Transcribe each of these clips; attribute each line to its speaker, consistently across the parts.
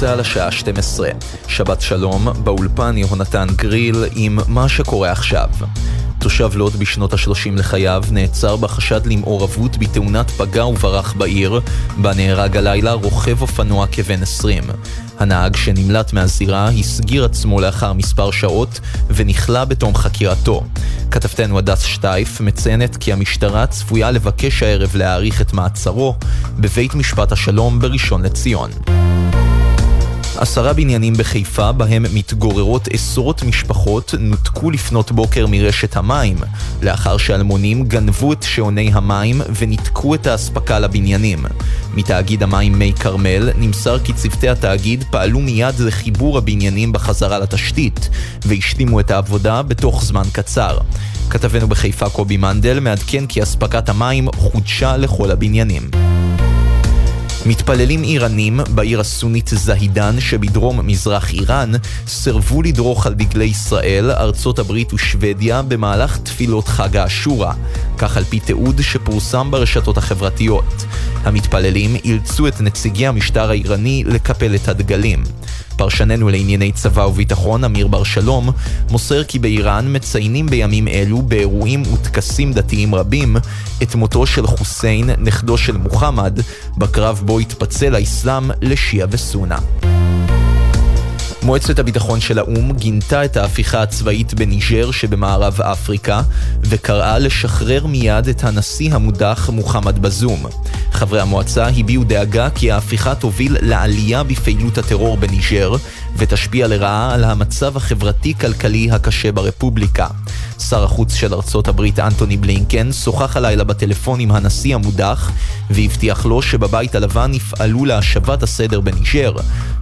Speaker 1: צה"ל השעה 12. שבת שלום, באולפן יהונתן גריל עם מה שקורה עכשיו. תושב לוד בשנות ה-30 לחייו נעצר בחשד למעורבות בתאונת פגע וברח בעיר, בה נהרג הלילה רוכב אופנוע כבן 20. הנהג שנמלט מהזירה הסגיר עצמו לאחר מספר שעות ונכלא בתום חקירתו. כתבתנו הדס שטייף מציינת כי המשטרה צפויה לבקש הערב להאריך את מעצרו בבית משפט השלום בראשון לציון. עשרה בניינים בחיפה בהם מתגוררות עשרות משפחות נותקו לפנות בוקר מרשת המים לאחר שאלמונים גנבו את שעוני המים וניתקו את האספקה לבניינים. מתאגיד המים מי כרמל נמסר כי צוותי התאגיד פעלו מיד לחיבור הבניינים בחזרה לתשתית והשלימו את העבודה בתוך זמן קצר. כתבנו בחיפה קובי מנדל מעדכן כי אספקת המים חודשה לכל הבניינים. מתפללים איראנים בעיר הסונית זהידן שבדרום מזרח איראן סירבו לדרוך על דגלי ישראל, ארצות הברית ושוודיה במהלך תפילות חג האשורה, כך על פי תיעוד שפורסם ברשתות החברתיות. המתפללים אילצו את נציגי המשטר האיראני לקפל את הדגלים. פרשננו לענייני צבא וביטחון, אמיר בר שלום, מוסר כי באיראן מציינים בימים אלו באירועים וטקסים דתיים רבים את מותו של חוסיין, נכדו של מוחמד, בקרב בו התפצל האסלאם לשיעה וסונה. מועצת הביטחון של האו"ם גינתה את ההפיכה הצבאית בניג'ר שבמערב אפריקה וקראה לשחרר מיד את הנשיא המודח מוחמד בזום. חברי המועצה הביעו דאגה כי ההפיכה תוביל לעלייה בפעילות הטרור בניג'ר ותשפיע לרעה על המצב החברתי-כלכלי הקשה ברפובליקה. שר החוץ של ארצות הברית אנטוני בלינקן שוחח הלילה בטלפון עם הנשיא המודח והבטיח לו שבבית הלבן יפעלו להשבת הסדר בניג'ר,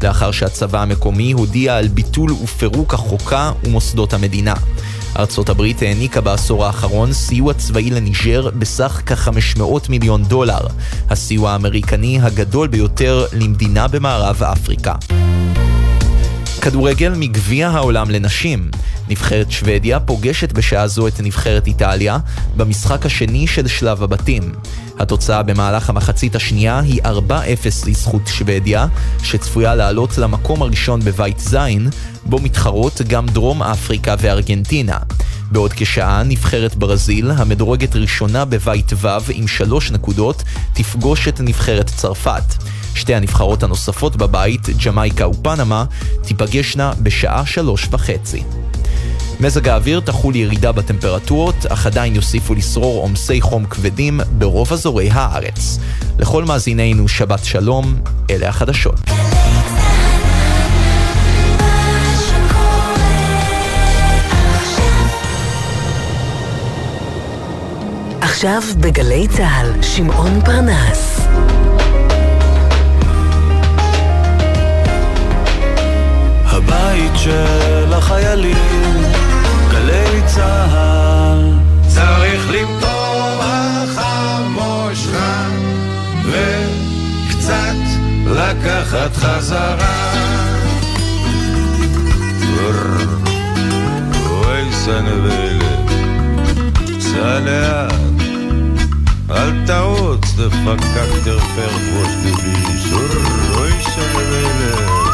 Speaker 1: לאחר שהצבא המקומי הודיע על ביטול ופירוק החוקה ומוסדות המדינה. ארצות הברית העניקה בעשור האחרון סיוע צבאי לניג'ר בסך כ-500 מיליון דולר, הסיוע האמריקני הגדול ביותר למדינה במערב אפריקה. כדורגל מגביע העולם לנשים. נבחרת שוודיה פוגשת בשעה זו את נבחרת איטליה במשחק השני של שלב הבתים. התוצאה במהלך המחצית השנייה היא 4-0 לזכות שוודיה, שצפויה לעלות למקום הראשון בבית זין, בו מתחרות גם דרום אפריקה וארגנטינה. בעוד כשעה נבחרת ברזיל, המדורגת ראשונה בבית ו' עם שלוש נקודות, תפגוש את נבחרת צרפת. שתי הנבחרות הנוספות בבית, ג'מייקה ופנמה, תיפגשנה בשעה שלוש וחצי. מזג האוויר תחול ירידה בטמפרטורות, אך עדיין יוסיפו לשרור עומסי חום כבדים ברוב אזורי הארץ. לכל מאזינינו שבת שלום, אלה החדשות.
Speaker 2: עכשיו בגלי צה"ל, שמעון פרנס.
Speaker 3: הבית של החיילים, גלי צה"ל.
Speaker 4: צריך למטור החמושך וקצת לקחת חזרה.
Speaker 3: אוי סנבלת, סע לאט, אל תעוץ דפקקטר פרפוש דביש, אוי סנבלת.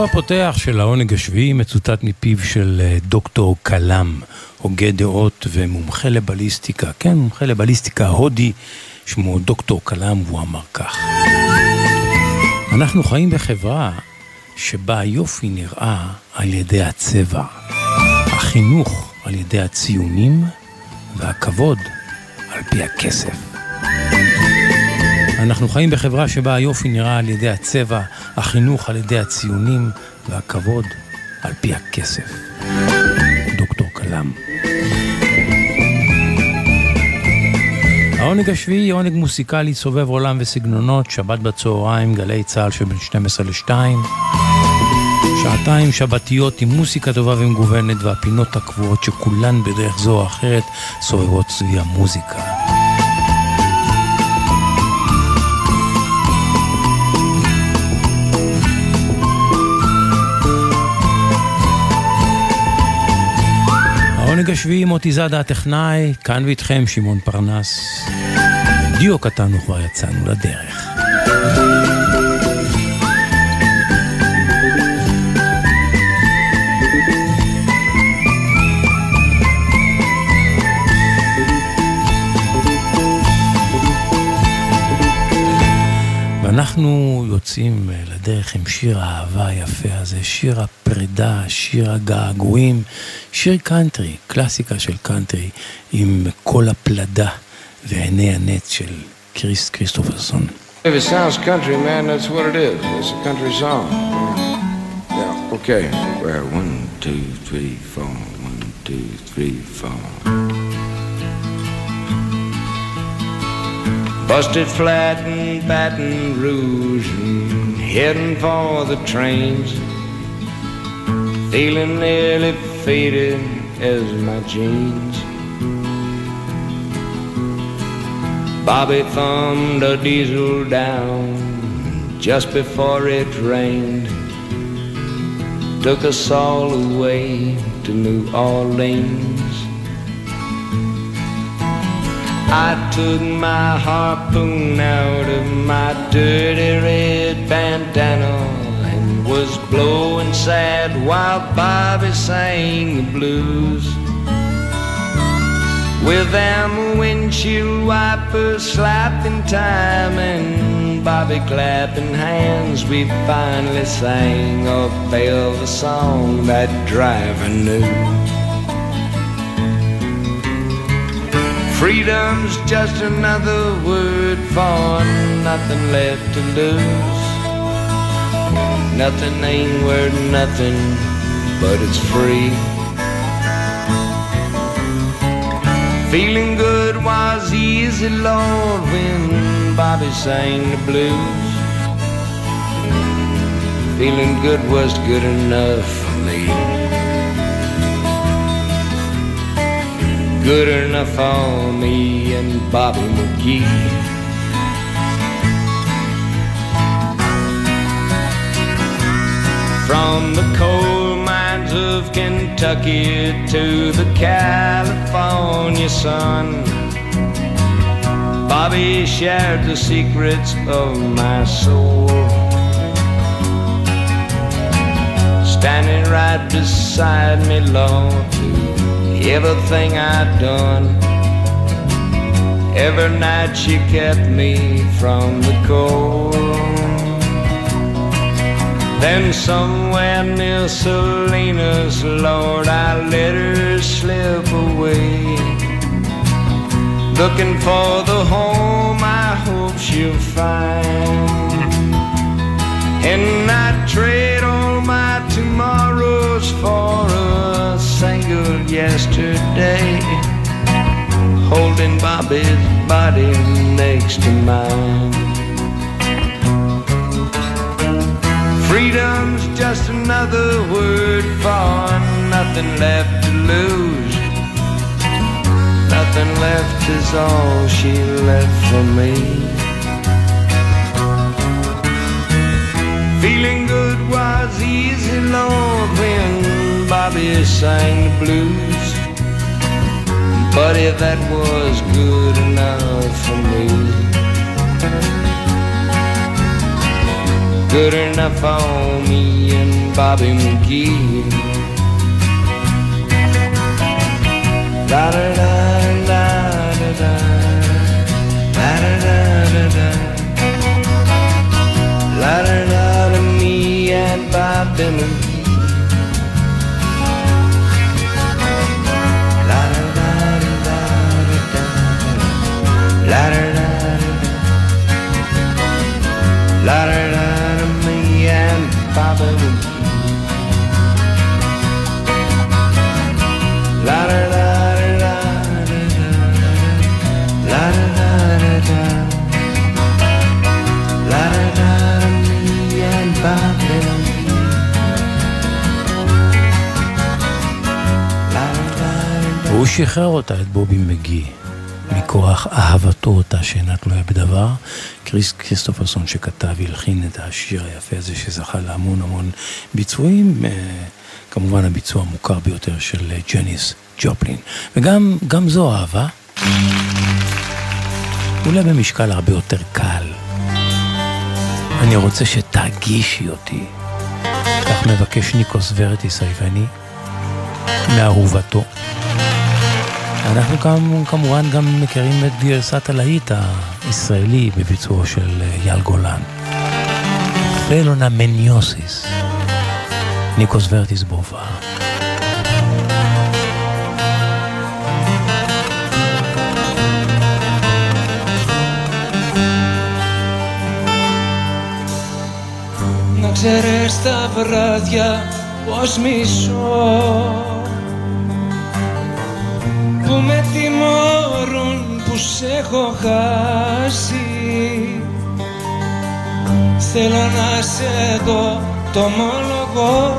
Speaker 5: פסוקו הפותח של העונג השביעי מצוטט מפיו של אה, דוקטור קלאם, הוגה דעות ומומחה לבליסטיקה, כן, מומחה לבליסטיקה הודי, שמו דוקטור כלם, והוא אמר כך: אנחנו חיים בחברה שבה היופי נראה על ידי הצבע, החינוך על ידי הציונים והכבוד על פי הכסף. אנחנו חיים בחברה שבה היופי נראה על ידי הצבע, החינוך על ידי הציונים והכבוד על פי הכסף. דוקטור כלם. העונג השביעי, עונג מוסיקלי סובב עולם וסגנונות, שבת בצהריים, גלי צה"ל שבין 12 ל-2. שעתיים שבתיות עם מוסיקה טובה ומגוונת והפינות הקבועות שכולן בדרך זו או אחרת סובבות סביב המוזיקה. העונג השביעי מוטי זאדה הטכנאי, כאן ואיתכם שמעון פרנס. דיו קטן וכבר יצאנו לדרך. ואנחנו יוצאים לדרך עם שיר האהבה היפה הזה, שיר הפרידה, שיר הגעגועים, שיר קאנטרי, קלאסיקה של קאנטרי, עם קול הפלדה ועיני הנץ של קריס קריסטופרסון.
Speaker 6: If it sounds country, man, that's what it is. It's a country song. Yeah, okay. Well, one, two, three, four. One, two, three, four. Busted flat in Baton Rouge and heading for the trains. Feeling nearly faded as my jeans. Bobby thumbed a diesel down just before it rained. Took us all away to New Orleans. I took my harpoon out of my dirty red bandana and was blowing sad while Bobby sang the blues. With them windshield wipers slapping time and Bobby clapping hands, we finally sang a Belva song that driver knew. Freedom's just another word for nothing left to lose. Nothing ain't worth nothing, but it's free. Feeling good was easy, Lord, when Bobby sang the blues. Feeling good was good enough for me. Good enough for me and Bobby McGee. From the coal mines of Kentucky to the California sun, Bobby shared the secrets of my soul. Standing right beside me, Lord, everything I'd done. Every night she kept me from the cold. Then somewhere near Salinas, Lord, I let her slip away. Looking for the home I hope she'll find. And I trade all my tomorrows for a single yesterday. Holding Bobby's body next to mine. Freedom's just another word for nothing left to lose. Nothing left is all she left for me. Feeling good was easy, Lord, Bobby sang the blues. Buddy, that was good enough for me. Good enough for me and Bobby McGee. Da da da da da da da da
Speaker 7: da da da da da da me and Bobby McGee. La da da da La da da da me and Baba and me. La da da da da da La da da da da La da da da me and Baba and me.
Speaker 5: והוא שחרר אותה, את בובי מגי, מכוח אהבתו אותה שאינה תלויה בדבר. קריס כריסטופרסון שכתב והלחין את השיר היפה הזה שזכה להמון המון ביצועים, אה, כמובן הביצוע המוכר ביותר של ג'ניס ג'ופלין. וגם גם זו אהבה, אולי במשקל הרבה יותר קל. אני רוצה שתגישי אותי. כך מבקש ניקוס ורטיס היווני מאהובתו. אנחנו כאן כמובן גם מכירים את גרסת הלהיט הישראלי בביצועו של אייל גולן. פלונה מניוסיס, ניקוס ורטיס בהופעה.
Speaker 7: Να ξέρεις τα βράδια πως μισώ που με τιμωρούν που σε έχω χάσει. Θέλω να σε δω το ομολογώ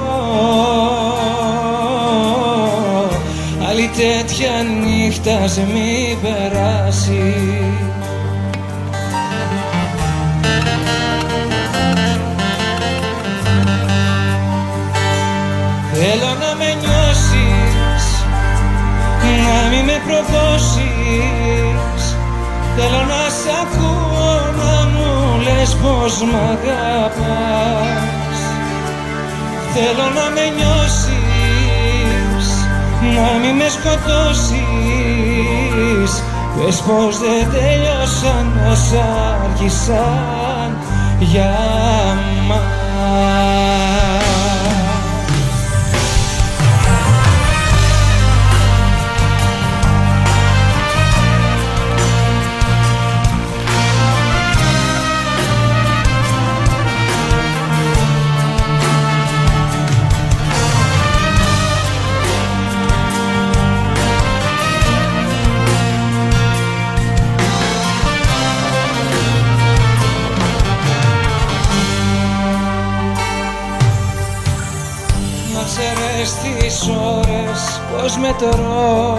Speaker 7: Άλλη τέτοια νύχτα σε μη περάσεις Να μην με προδώσεις. Θέλω να σ' ακούω να μου λες πως μ' αγαπάς. Θέλω να με νιώσεις Να μην με σκοτώσεις. Πες πως δεν τέλειωσαν όσα άρχισαν για μας μετρώ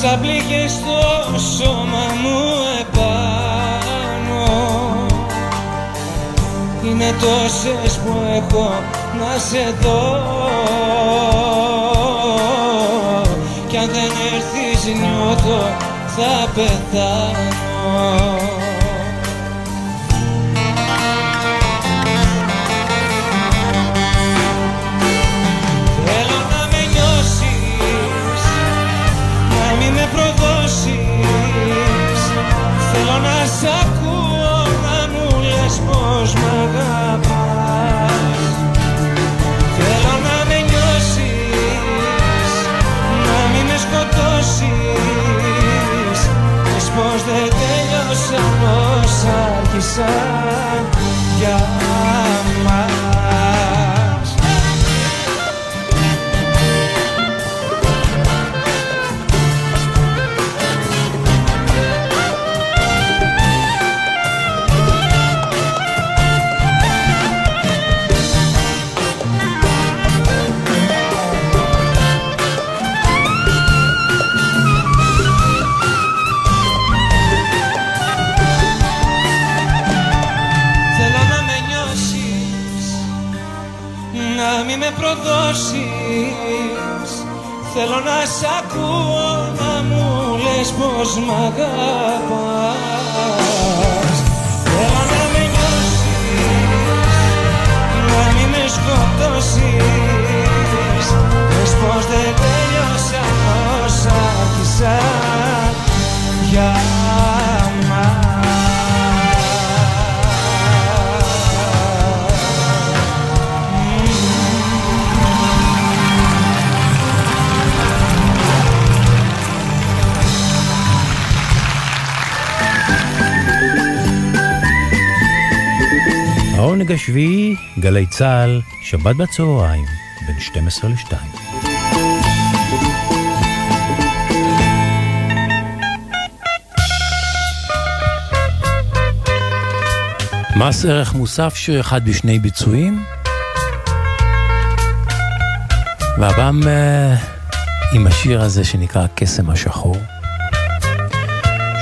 Speaker 7: Σαν πληγές στο σώμα μου επάνω. Είναι τόσες που έχω να σε δω. Κι αν δεν έρθεις νιώθω θα πεθάνω sun. Basmaga
Speaker 8: העונג השביעי, גלי צה"ל, שבת בצהריים, בין 12 ל-2. מס ערך מוסף, שיר אחד בשני ביצועים. והפעם uh, עם השיר הזה שנקרא הקסם השחור.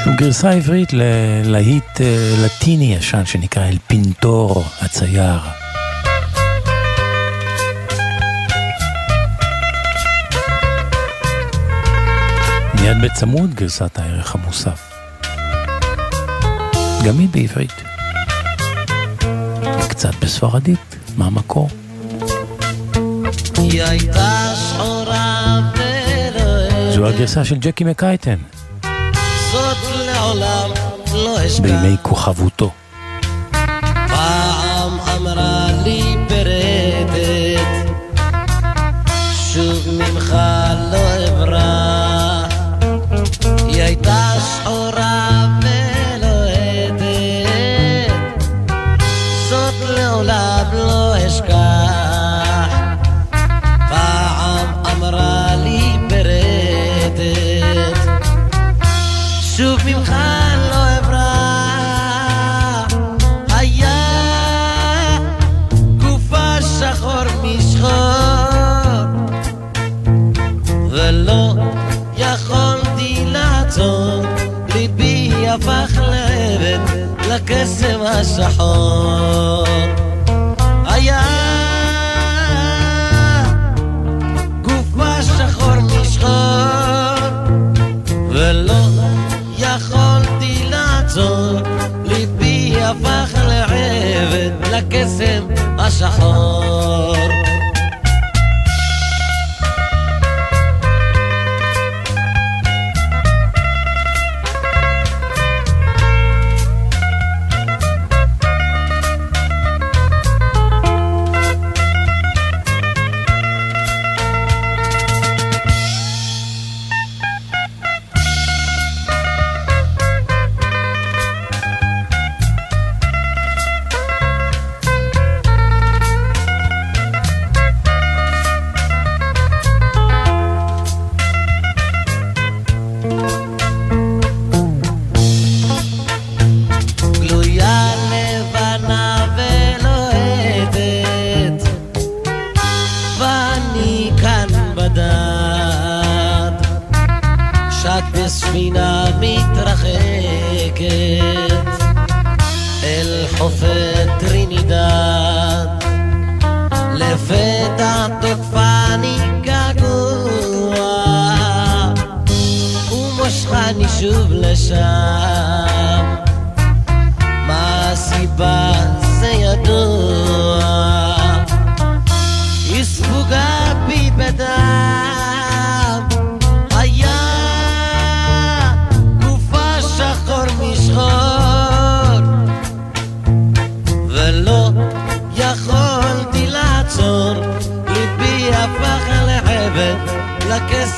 Speaker 8: שהוא גרסה עברית ללהיט uh, לטיני ישן שנקרא אל פינטור הצייר. מיד בצמוד גרסת הערך המוסף. גם היא בעברית. קצת בספרדית, מה המקור? זו הגרסה של ג'קי מקייטן. לא. בימי כוכבותו.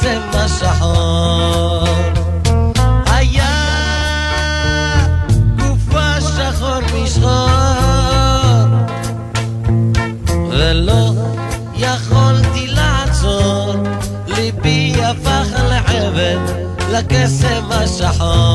Speaker 8: הקסם השחור. היה גופה שחור משחור, ולא יכולתי לעצור, ליבי הפך לחבל, לקסם השחור.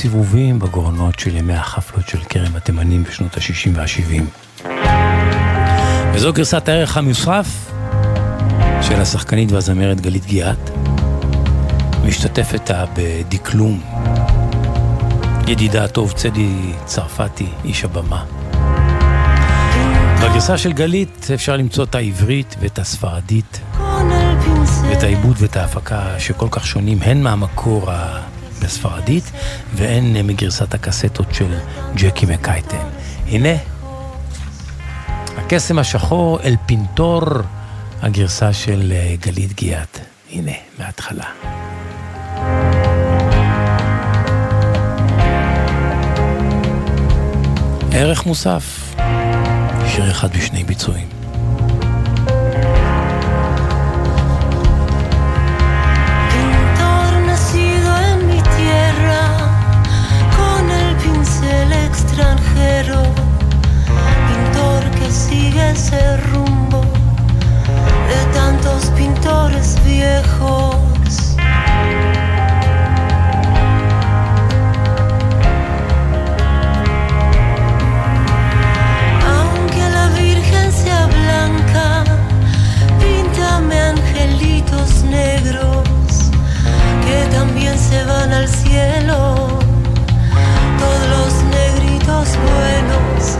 Speaker 5: סיבובים בגורנות של ימי החפלות של כרם התימנים בשנות ה-60 וה-70. וזו גרסת הערך המוסף של השחקנית והזמרת גלית גיאת, משתתפת בדקלום. ידידה הטוב צדי צרפתי, איש הבמה. בגרסה של גלית אפשר למצוא את העברית ואת הספרדית ואת העיבוד ואת ההפקה שכל כך שונים הן מהמקור ה- בספרדית והן מגרסת הקסטות של ג'קי מקייטן. הנה, הקסם השחור אל פינטור, הגרסה של אה, גלית גיאת. הנה, מההתחלה. ערך מוסף, שיר אחד בשני ביצועים.
Speaker 9: Aunque la Virgen sea blanca, píntame angelitos negros que también se van al cielo. Todos los negritos buenos,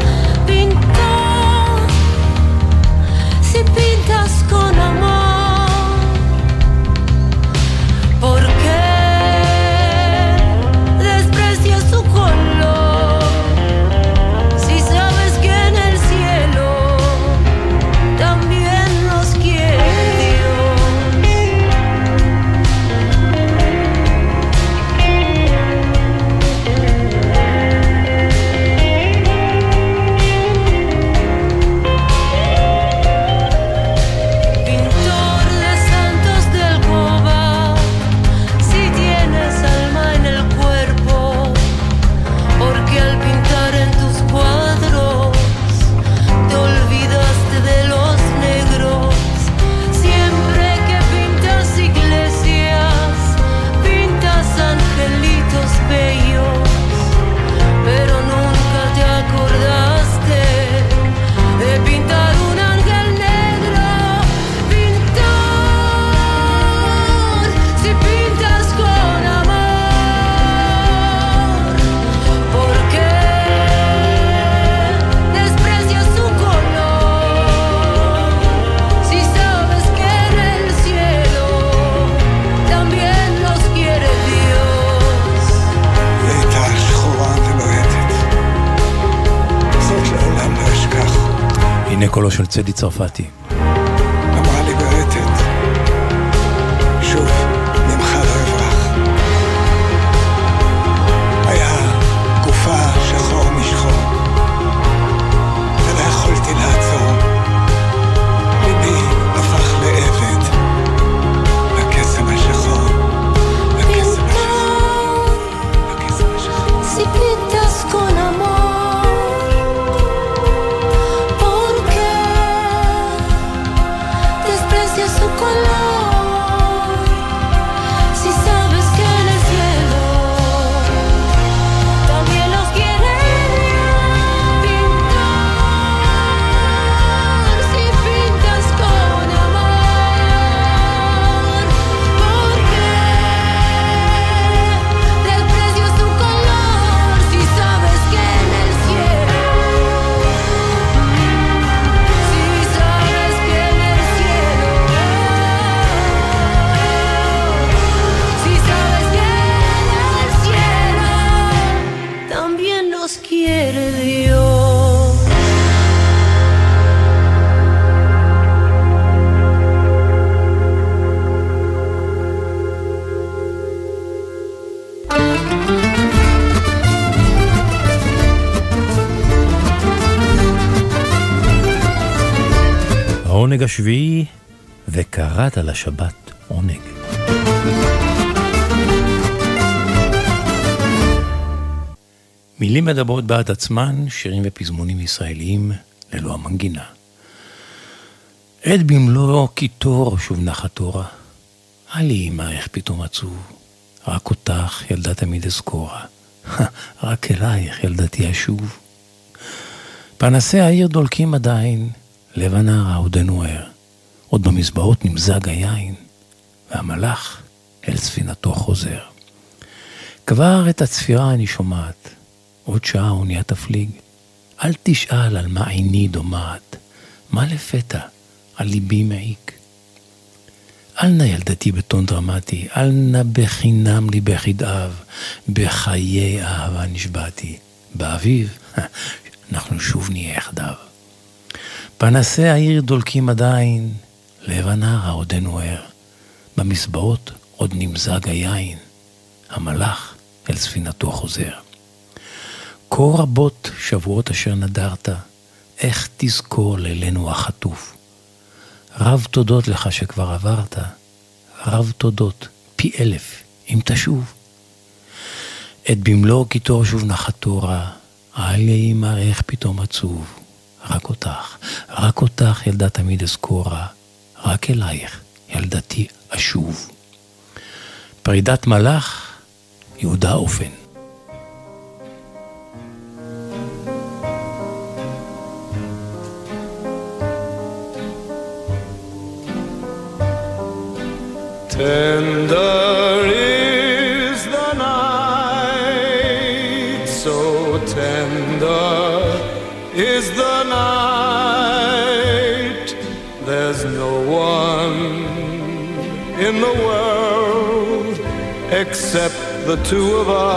Speaker 5: של צדי צרפתי. השביעי, וקראת לשבת עונג. מילים מדברות בעד עצמן, שירים ופזמונים ישראליים ללא המנגינה. עת במלוא קיטור שוב נחת תורה. לי אמא איך פתאום עצוב, רק אותך ילדה תמיד אזכורה, רק אלייך ילדתי אשוב. פנסי העיר דולקים עדיין, לב הנערה עודנו ער, עוד במזבעות נמזג היין, והמלאך אל ספינתו חוזר. כבר את הצפירה אני שומעת, עוד שעה האונייה תפליג. אל תשאל על מה עיני דומעת, מה לפתע על ליבי מעיק. אל נא ילדתי בטון דרמטי, אל נא בחינם ליבך ידאב, בחיי אהבה נשבעתי. באביב, אנחנו שוב נהיה יחדיו. פנסי העיר דולקים עדיין, לב הנער עודנו ער. במסבעות עוד נמזג היין, המלאך אל ספינתו חוזר. כה רבות שבועות אשר נדרת, איך תזכור לילנו החטוף. רב תודות לך שכבר עברת, רב תודות, פי אלף, אם תשוב. את במלוא קיטור שוב נחת תורה, אל יהי מראך פתאום עצוב. רק אותך, רק אותך ילדה תמיד אזכורה, רק אלייך ילדתי אשוב. פרידת מלאך, יהודה אופן.
Speaker 10: Tender in the world except the two of us.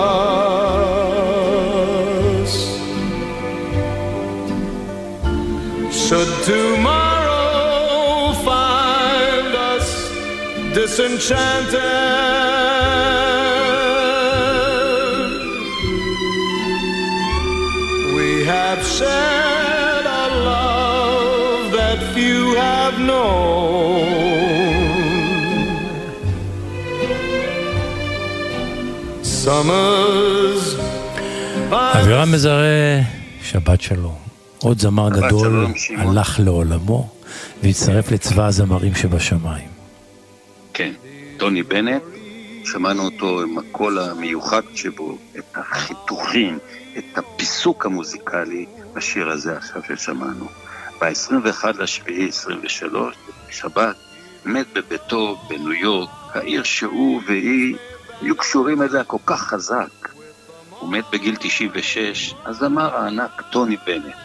Speaker 10: Should tomorrow find us disenchanted, we have shared a love that few have known.
Speaker 5: אבירם מזרה, שבת שלום. עוד זמר גדול. הלך לעולמו והצטרף לצבא הזמרים שבשמיים.
Speaker 11: כן, טוני בנט, שמענו אותו עם הקול המיוחד שבו, את החיתוכים, את הפיסוק המוזיקלי בשיר הזה עכשיו ששמענו. ב-21 לשביעי 23, שבת, מת בביתו בניו יורק, העיר שהוא והיא היו קשורים אליה כל כך חזק. הוא מת בגיל 96, הזמר הענק טוני בנט.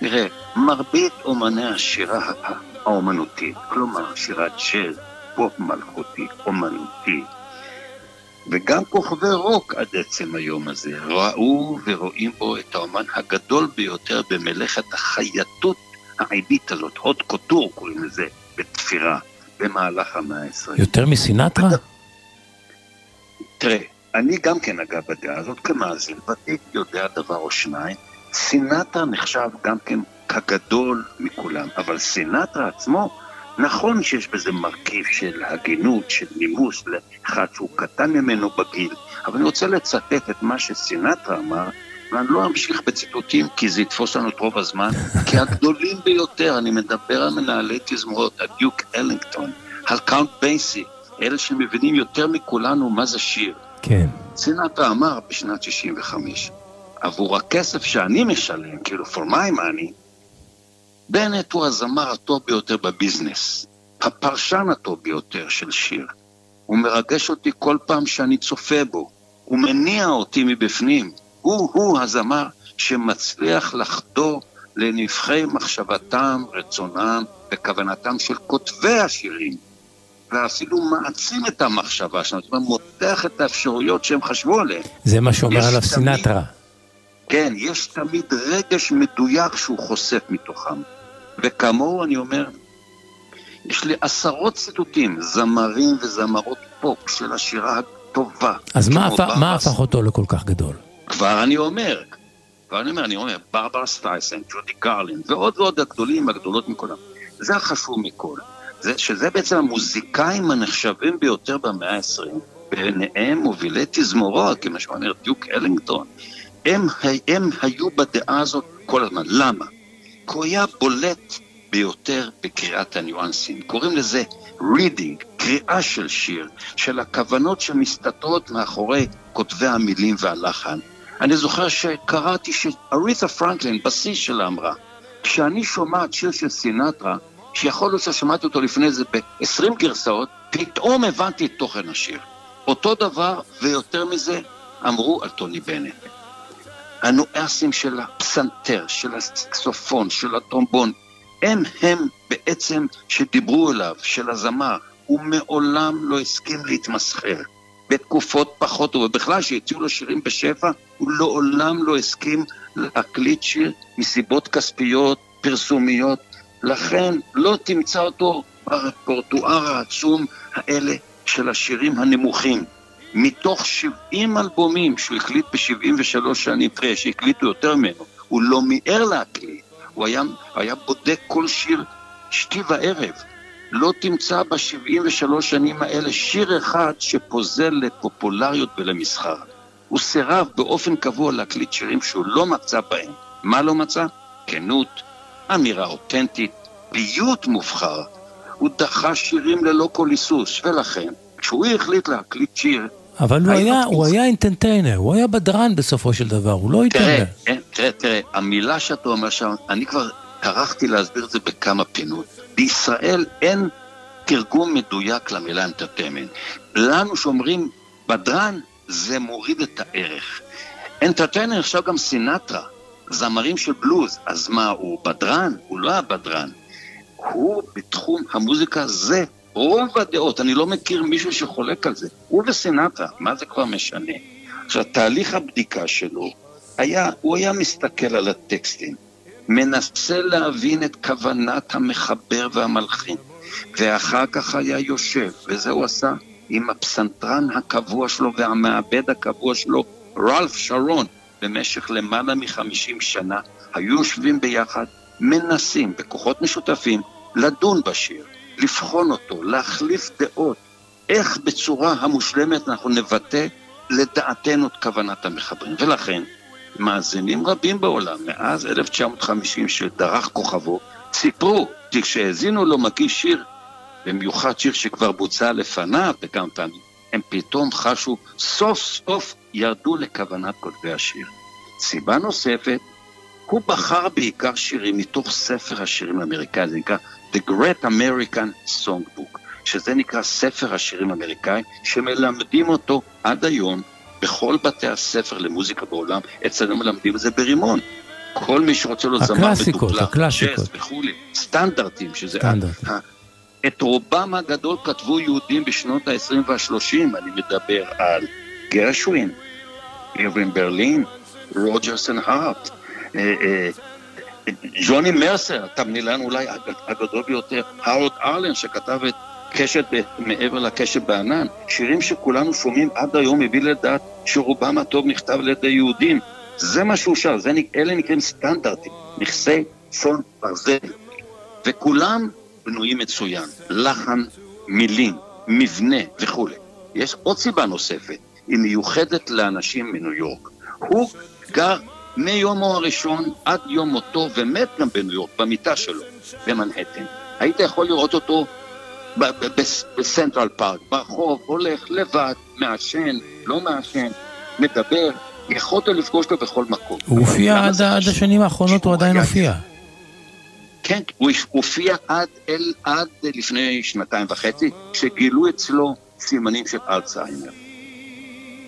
Speaker 11: תראה, מרבית אומני השירה האומנותית, כלומר שירת ג'אז, פופ מלכותי, אומנותי, וגם כוכבי רוק עד עצם היום הזה, ראו ורואים בו את האומן הגדול ביותר במלאכת החייטות העילית הזאת, הוד קוטור קוראים לזה, בתפירה, במהלך המאה ה-20.
Speaker 5: יותר מסינטרה?
Speaker 11: תראה, אני גם כן אגב בדעה הזאת, כמאזין ותיק יודע דבר או שניים, סינטרה נחשב גם כן כגדול מכולם, אבל סינטרה עצמו, נכון שיש בזה מרכיב של הגינות, של נימוס לאחד שהוא קטן ממנו בגיל, אבל אני רוצה לצטט את מה שסינטרה אמר, ואני לא אמשיך בציטוטים כי זה יתפוס לנו את רוב הזמן, כי הגדולים ביותר, אני מדבר על מנהלי תזמורות, על דיוק אלינגטון, על קאונט בייסי, אלה שמבינים יותר מכולנו מה זה שיר.
Speaker 5: כן.
Speaker 11: סינטרה אמר בשנת 65, עבור הכסף שאני משלם, כאילו for my money, בנט הוא הזמר הטוב ביותר בביזנס, הפרשן הטוב ביותר של שיר. הוא מרגש אותי כל פעם שאני צופה בו, הוא מניע אותי מבפנים. הוא-הוא הזמר שמצליח לחדור לנבחי מחשבתם, רצונם וכוונתם של כותבי השירים, ואפילו מעצים את המחשבה שלנו, זאת אומרת, מותח את האפשרויות שהם חשבו עליהן.
Speaker 5: זה מה שאומר עליו סינטרה.
Speaker 11: כן, יש תמיד רגש מדויק שהוא חושף מתוכם. וכמוהו אני אומר, יש לי עשרות ציטוטים, זמרים וזמרות פופ של השירה הטובה.
Speaker 5: אז מה הפך- מה הפך אותו לכל כך גדול?
Speaker 11: כבר אני אומר, כבר אני אומר, אני אומר, ברברה סטייסן, ג'ודי גרלין, ועוד ועוד הגדולים, הגדולות מכולם. זה החשוב מכל. זה, שזה בעצם המוזיקאים הנחשבים ביותר במאה ה-20, ביניהם מובילי תזמורות, כמו שאומר דיוק אלינגטון, הם, הם היו בדעה הזאת כל הזמן. למה? כי הוא היה בולט ביותר בקריאת הניואנסים. קוראים לזה reading, קריאה של שיר, של הכוונות שמסתתרות מאחורי כותבי המילים והלחן. אני זוכר שקראתי שאריתה פרנקלין, בשיא שלה אמרה, כשאני שומעת שיר של סינטרה, שיכול להיות ששמעתי אותו לפני זה ב-20 גרסאות, פתאום הבנתי את תוכן השיר. אותו דבר, ויותר מזה, אמרו על טוני בנט. הנואסים של הפסנתר, של הסקסופון, של הטרומבון, הם הם בעצם שדיברו אליו, של הזמר. הוא מעולם לא הסכים להתמסחר. בתקופות פחות, ובכלל שהציעו לו שירים בשפע, הוא לעולם לא הסכים להקליט שיר מסיבות כספיות, פרסומיות. לכן לא תמצא אותו ברפורטואר העצום האלה של השירים הנמוכים. מתוך 70 אלבומים שהוא הקליט ב-73 שנים, תראה, שהקליטו יותר ממנו, הוא לא מיהר להקליט, הוא היה, היה בודק כל שיר שתי וערב. לא תמצא ב-73 שנים האלה שיר אחד שפוזל לפופולריות ולמסחר. הוא סירב באופן קבוע להקליט שירים שהוא לא מצא בהם. מה לא מצא? כנות, אמירה אותנטית, פיוט מובחר. הוא דחה שירים ללא כל היסוס, ולכן, כשהוא החליט להקליט שיר,
Speaker 5: אבל הוא היה, הוא היה entertainer, הוא היה בדרן בסופו של דבר, הוא לא התאמן.
Speaker 11: תראה, אה, תראה, תראה, המילה שאתה אומר שם, אני כבר טרחתי להסביר את זה בכמה פינות. בישראל אין תרגום מדויק למילה entertainment. לנו שאומרים בדרן, זה מוריד את הערך. אנטרטיינר עכשיו גם סינטרה, זמרים של בלוז, אז מה, הוא בדרן? הוא לא הבדרן. הוא בתחום המוזיקה זה רוב הדעות, אני לא מכיר מישהו שחולק על זה. הוא וסינטרה, מה זה כבר משנה? עכשיו, תהליך הבדיקה שלו היה, הוא היה מסתכל על הטקסטים, מנסה להבין את כוונת המחבר והמלחין, ואחר כך היה יושב, וזה הוא עשה עם הפסנתרן הקבוע שלו והמעבד הקבוע שלו, רלף שרון, במשך למעלה מחמישים שנה, היו יושבים ביחד, מנסים בכוחות משותפים לדון בשיר. לבחון אותו, להחליף דעות, איך בצורה המושלמת אנחנו נבטא לדעתנו את כוונת המחברים. ולכן, מאזינים רבים בעולם, מאז 1950 שדרך כוכבו, סיפרו, כשהאזינו לו מגיש שיר, במיוחד שיר שכבר בוצע לפניו בכמה פעמים, הם פתאום חשו, סוף סוף ירדו לכוונת כותבי השיר. סיבה נוספת, הוא בחר בעיקר שירים מתוך ספר השירים האמריקאי, זה נקרא The Great American Songbook, שזה נקרא ספר השירים האמריקאי, שמלמדים אותו עד היום בכל בתי הספר למוזיקה בעולם, אצלנו מלמדים את זה ברימון. כל מי שרוצה להיות זמר
Speaker 5: מדופלם,
Speaker 11: ג'אז וכולי, סטנדרטים, שזה... סטנדרטים. את רובם הגדול כתבו יהודים בשנות ה-20 וה-30, אני מדבר על גרשווין, אירווין ברלין, רוג'רסון הארט, אה, אה, ג'וני מרסר, התמלילן אולי הגדול ביותר, הארד ארלן שכתב את קשת מעבר לקשת בענן, שירים שכולנו שומעים עד היום מביא לדעת שרובם הטוב נכתב על ידי יהודים. זה מה שהוא שר, אלה נקראים סטנדרטים, נכסי צאן ברזל. וכולם בנויים מצוין, לחן, מילים, מבנה וכולי. יש עוד סיבה נוספת, היא מיוחדת לאנשים מניו יורק. הוא גר מיומו הראשון עד יום מותו, ומת גם בניו יורק, במיטה שלו, במנהטן. היית יכול לראות אותו בסנטרל פארק, ברחוב, הולך לבד, מעשן, לא מעשן, מדבר, יכולת לפגוש אותו בכל מקום.
Speaker 5: הוא הופיע עד, עד השנים האחרונות, הוא עדיין הופיע.
Speaker 11: כן, הוא הופיע עד, אל, עד לפני שנתיים וחצי, כשגילו אצלו סימנים של אלצהיימר.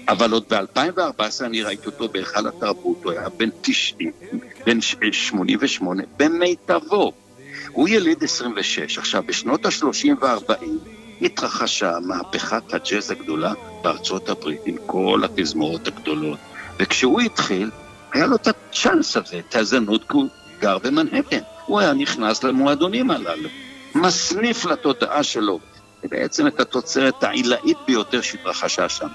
Speaker 11: אבל עוד ב-2014 אני ראיתי אותו בהיכל התרבות, הוא היה בן 90, בן 88, במיטבו. הוא יליד 26. עכשיו, בשנות ה-30 וה-40 התרחשה מהפכת הג'אז הגדולה בארצות הברית עם כל התזמורות הגדולות. וכשהוא התחיל, היה לו את הצ'אנס הזה, את ההזדמנות, כי הוא גר במנהטן. הוא היה נכנס למועדונים הללו, מסניף לתודעה שלו בעצם את התוצרת העילאית ביותר שהתרחשה שם.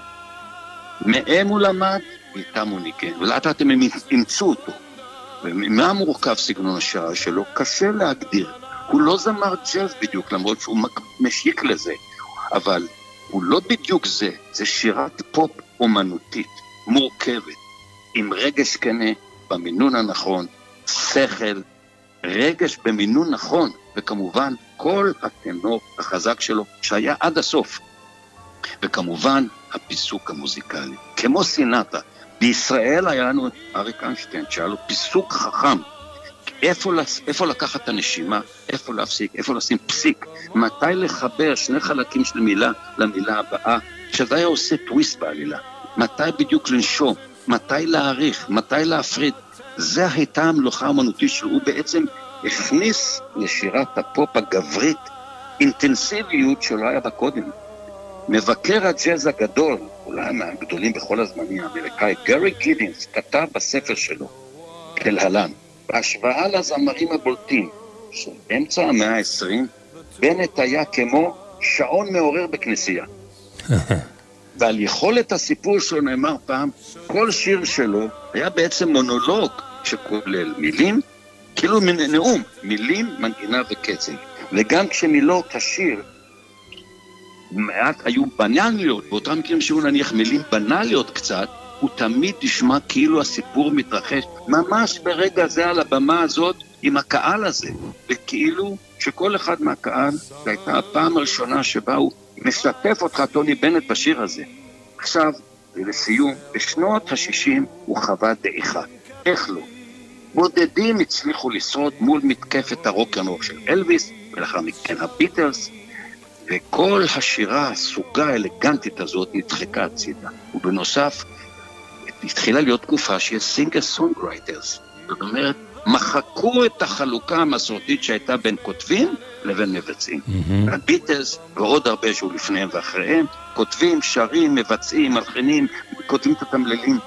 Speaker 11: מהם הוא למד, ואיתם הוא ניגן, ולאט לאט הם אימצו אותו. ומה מורכב סגנון השעה שלו? קשה להגדיר. הוא לא זמר ג'אז בדיוק, למרות שהוא משיק לזה, אבל הוא לא בדיוק זה, זה שירת פופ אומנותית, מורכבת, עם רגש כנה, במינון הנכון, שכל, רגש במינון נכון, וכמובן כל הטנור החזק שלו שהיה עד הסוף. וכמובן הפיסוק המוזיקלי, כמו סינטה. בישראל היה לנו אריק איינשטיין, שהיה לו פיסוק חכם. איפה, איפה לקחת את הנשימה, איפה להפסיק, איפה לשים פסיק, מתי לחבר שני חלקים של מילה למילה הבאה, שזה היה עושה טוויסט בעלילה. מתי בדיוק לנשום, מתי להעריך, מתי להפריד. זה הייתה המלוכה האמנותית שלו, הוא בעצם הכניס לשירת הפופ הגברית אינטנסיביות שלא היה בה קודם. מבקר הג'אז הגדול, אולי מהגדולים בכל הזמנים האמריקאי, גרי גידינס, כתב בספר שלו, כלהלן, בהשוואה לזמרים הבולטים של אמצע המאה ה-20, בנט היה כמו שעון מעורר בכנסייה. ועל יכולת הסיפור שלו נאמר פעם, כל שיר שלו היה בעצם מונולוג שכולל מילים, כאילו נאום, מילים, מנגינה וקצב. וגם כשמילות השיר מעט היו בנאליות, באותם מקרים שהיו נניח מילים בנאליות קצת, הוא תמיד נשמע כאילו הסיפור מתרחש ממש ברגע זה על הבמה הזאת עם הקהל הזה, וכאילו שכל אחד מהקהל, זו הייתה הפעם הראשונה שבה הוא משתף אותך, טוני בנט, בשיר הזה. עכשיו, ולסיום, בשנות ה-60 הוא חווה דעיכה. איך לא? בודדים הצליחו לשרוד מול מתקפת הרוקנרוק של אלוויס, ולאחר מכן הביטלס, וכל השירה, הסוגה האלגנטית הזאת, נדחקה הצידה. ובנוסף, התחילה להיות תקופה שיש singer songwriters. זאת אומרת, מחקו את החלוקה המסורתית שהייתה בין כותבים לבין מבצעים. Mm-hmm. הביטלס, ועוד הרבה שהיו לפניהם ואחריהם, כותבים, שרים, מבצעים, מלחינים, כותבים את התמלילים.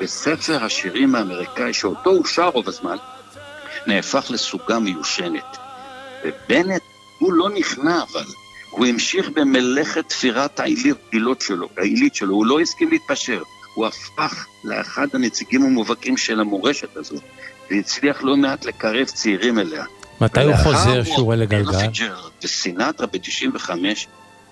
Speaker 11: וספר השירים האמריקאי, שאותו הוא שר רוב הזמן, נהפך לסוגה מיושנת. ובנט, הוא לא נכנע אבל, הוא המשיך במלאכת תפירת העילות שלו, העילית שלו, הוא לא הסכים להתפשר. הוא הפך לאחד הנציגים המובהקים של המורשת הזאת, והצליח לא מעט לקרב צעירים אליה.
Speaker 5: מתי הוא חוזר שהוא אלה גלגל?
Speaker 11: וסינטרה ב-95,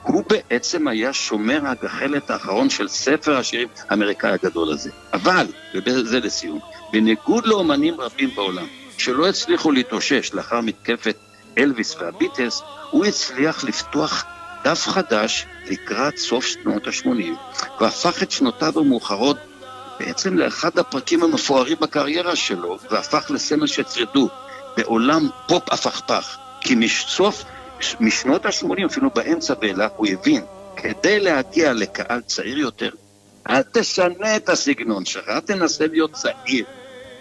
Speaker 11: הוא בעצם היה שומר הגחלת האחרון של ספר השירים האמריקאי הגדול הזה. אבל, וזה לסיום, בניגוד לאומנים רבים בעולם, שלא הצליחו להתאושש לאחר מתקפת אלוויס והביטלס, הוא הצליח לפתוח דף חדש לקראת סוף שנות ה-80, והפך את שנותיו המאוחרות בעצם לאחד הפרקים המפוארים בקריירה שלו, והפך לסמל שצרדו בעולם פופ הפכפך. כי מסוף, משנות ה-80, אפילו באמצע ואילך, הוא הבין, כדי להגיע לקהל צעיר יותר, אל תשנה את הסגנון שלך, אל תנסה להיות צעיר.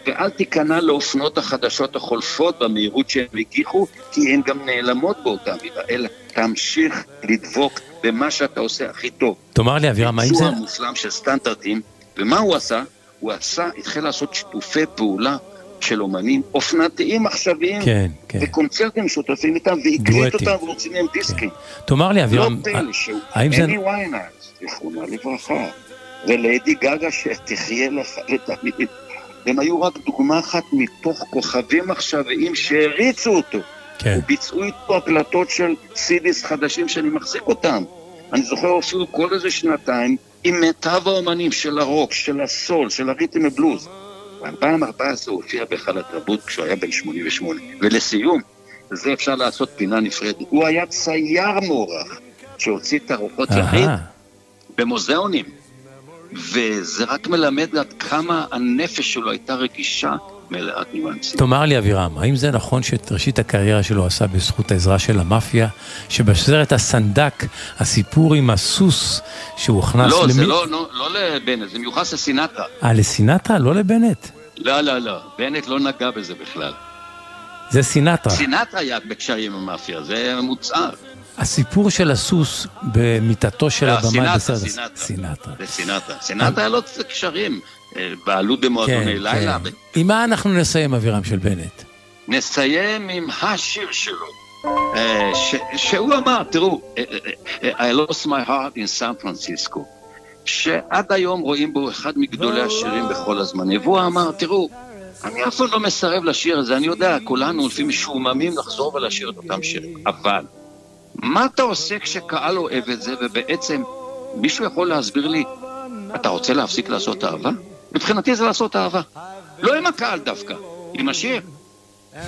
Speaker 11: ואל תיכנע לאופנות החדשות החולפות במהירות שהם הגיחו, כי הן גם נעלמות באותה מידה, אלא תמשיך לדבוק במה שאתה עושה הכי טוב.
Speaker 5: תאמר לי, אבירם, מה עם זה?
Speaker 11: ביצוע מושלם של סטנדרטים, ומה הוא עשה? הוא עשה, התחיל לעשות שיתופי פעולה של אומנים אופנתיים עכשוויים,
Speaker 5: כן, כן.
Speaker 11: וקונצרטים שותפים איתם, והקליט אותם והוציא מהם דיסקים.
Speaker 5: כן. תאמר לי, אבירם,
Speaker 11: לא פלא שהוא, אני ויינרס, זיכרונה לברכה, וליידי גגה שתחיה לך לתמיד. הם היו רק דוגמה אחת מתוך כוכבים עכשוויים שהריצו אותו.
Speaker 5: כן.
Speaker 11: וביצעו איתו הקלטות של סידיס חדשים שאני מחזיק אותם. אני זוכר אפילו כל איזה שנתיים עם מיטב האומנים של הרוק, של הסול, של הריתם ובלוז. ב-2014 הוא הופיע בהיכל התרבות כשהוא היה בן 88. ולסיום, זה אפשר לעשות פינה נפרדת, הוא היה צייר מוערך שהוציא תערוכות יחיד במוזיאונים. וזה רק מלמד עד כמה הנפש שלו הייתה רגישה מלאת ניואנסים.
Speaker 5: תאמר לי אבירם, האם זה נכון שאת ראשית הקריירה שלו עשה בזכות העזרה של המאפיה, שבסרט הסנדק, הסיפור עם הסוס שהוכנס
Speaker 11: לא,
Speaker 5: למי...
Speaker 11: זה לא, לא, לא לבנט, זה מיוחס לסינטרה.
Speaker 5: אה, לסינטרה? לא לבנט?
Speaker 11: לא, לא, לא, בנט לא נגע בזה בכלל.
Speaker 5: זה סינטרה.
Speaker 11: סינטרה היה בקשרים עם המאפיה, זה מוצהר.
Speaker 5: הסיפור של הסוס במיטתו של הבמאי בסרט...
Speaker 11: סינטרה, סינטרה. זה סינטרה. סינטרה היה לו קשרים, אה, בעלות במועדוני
Speaker 5: כן,
Speaker 11: לילה.
Speaker 5: כן. עם מה אנחנו נסיים, אבירם של בנט?
Speaker 11: נסיים עם השיר שלו, אה, ש- שהוא אמר, תראו, אה, אה, I lost my heart in San Francisco, שעד היום רואים בו אחד מגדולי השירים בכל הזמנים, והוא אמר, תראו, אני אף פעם לא מסרב לשיר הזה, אני יודע, כולנו לפעמים משועממים לחזור ולשיר את אותם שירים, אבל מה אתה עושה כשקהל אוהב את זה, ובעצם מישהו יכול להסביר לי, אתה רוצה להפסיק לעשות אהבה? מבחינתי זה לעשות אהבה. לא עם הקהל דווקא, עם השיר.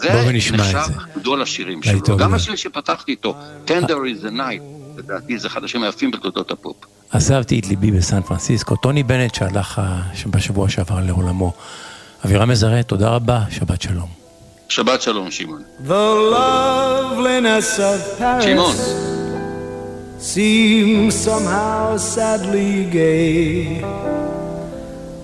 Speaker 5: זה.
Speaker 11: נחשב גדול השירים שלו. גם השיר שפתחתי איתו, Tender is the night, לדעתי זה אחד השירים היפים בתולדות הפופ.
Speaker 5: עזבתי את ליבי בסן פרנסיסקו, טוני בנט שהלך בשבוע שעבר לעולמו. אבירם מזרה, תודה רבה, שבת שלום.
Speaker 11: Shabbat shalom, Shimon.
Speaker 6: The loveliness of Paris
Speaker 11: Shimon.
Speaker 6: seems somehow sadly gay.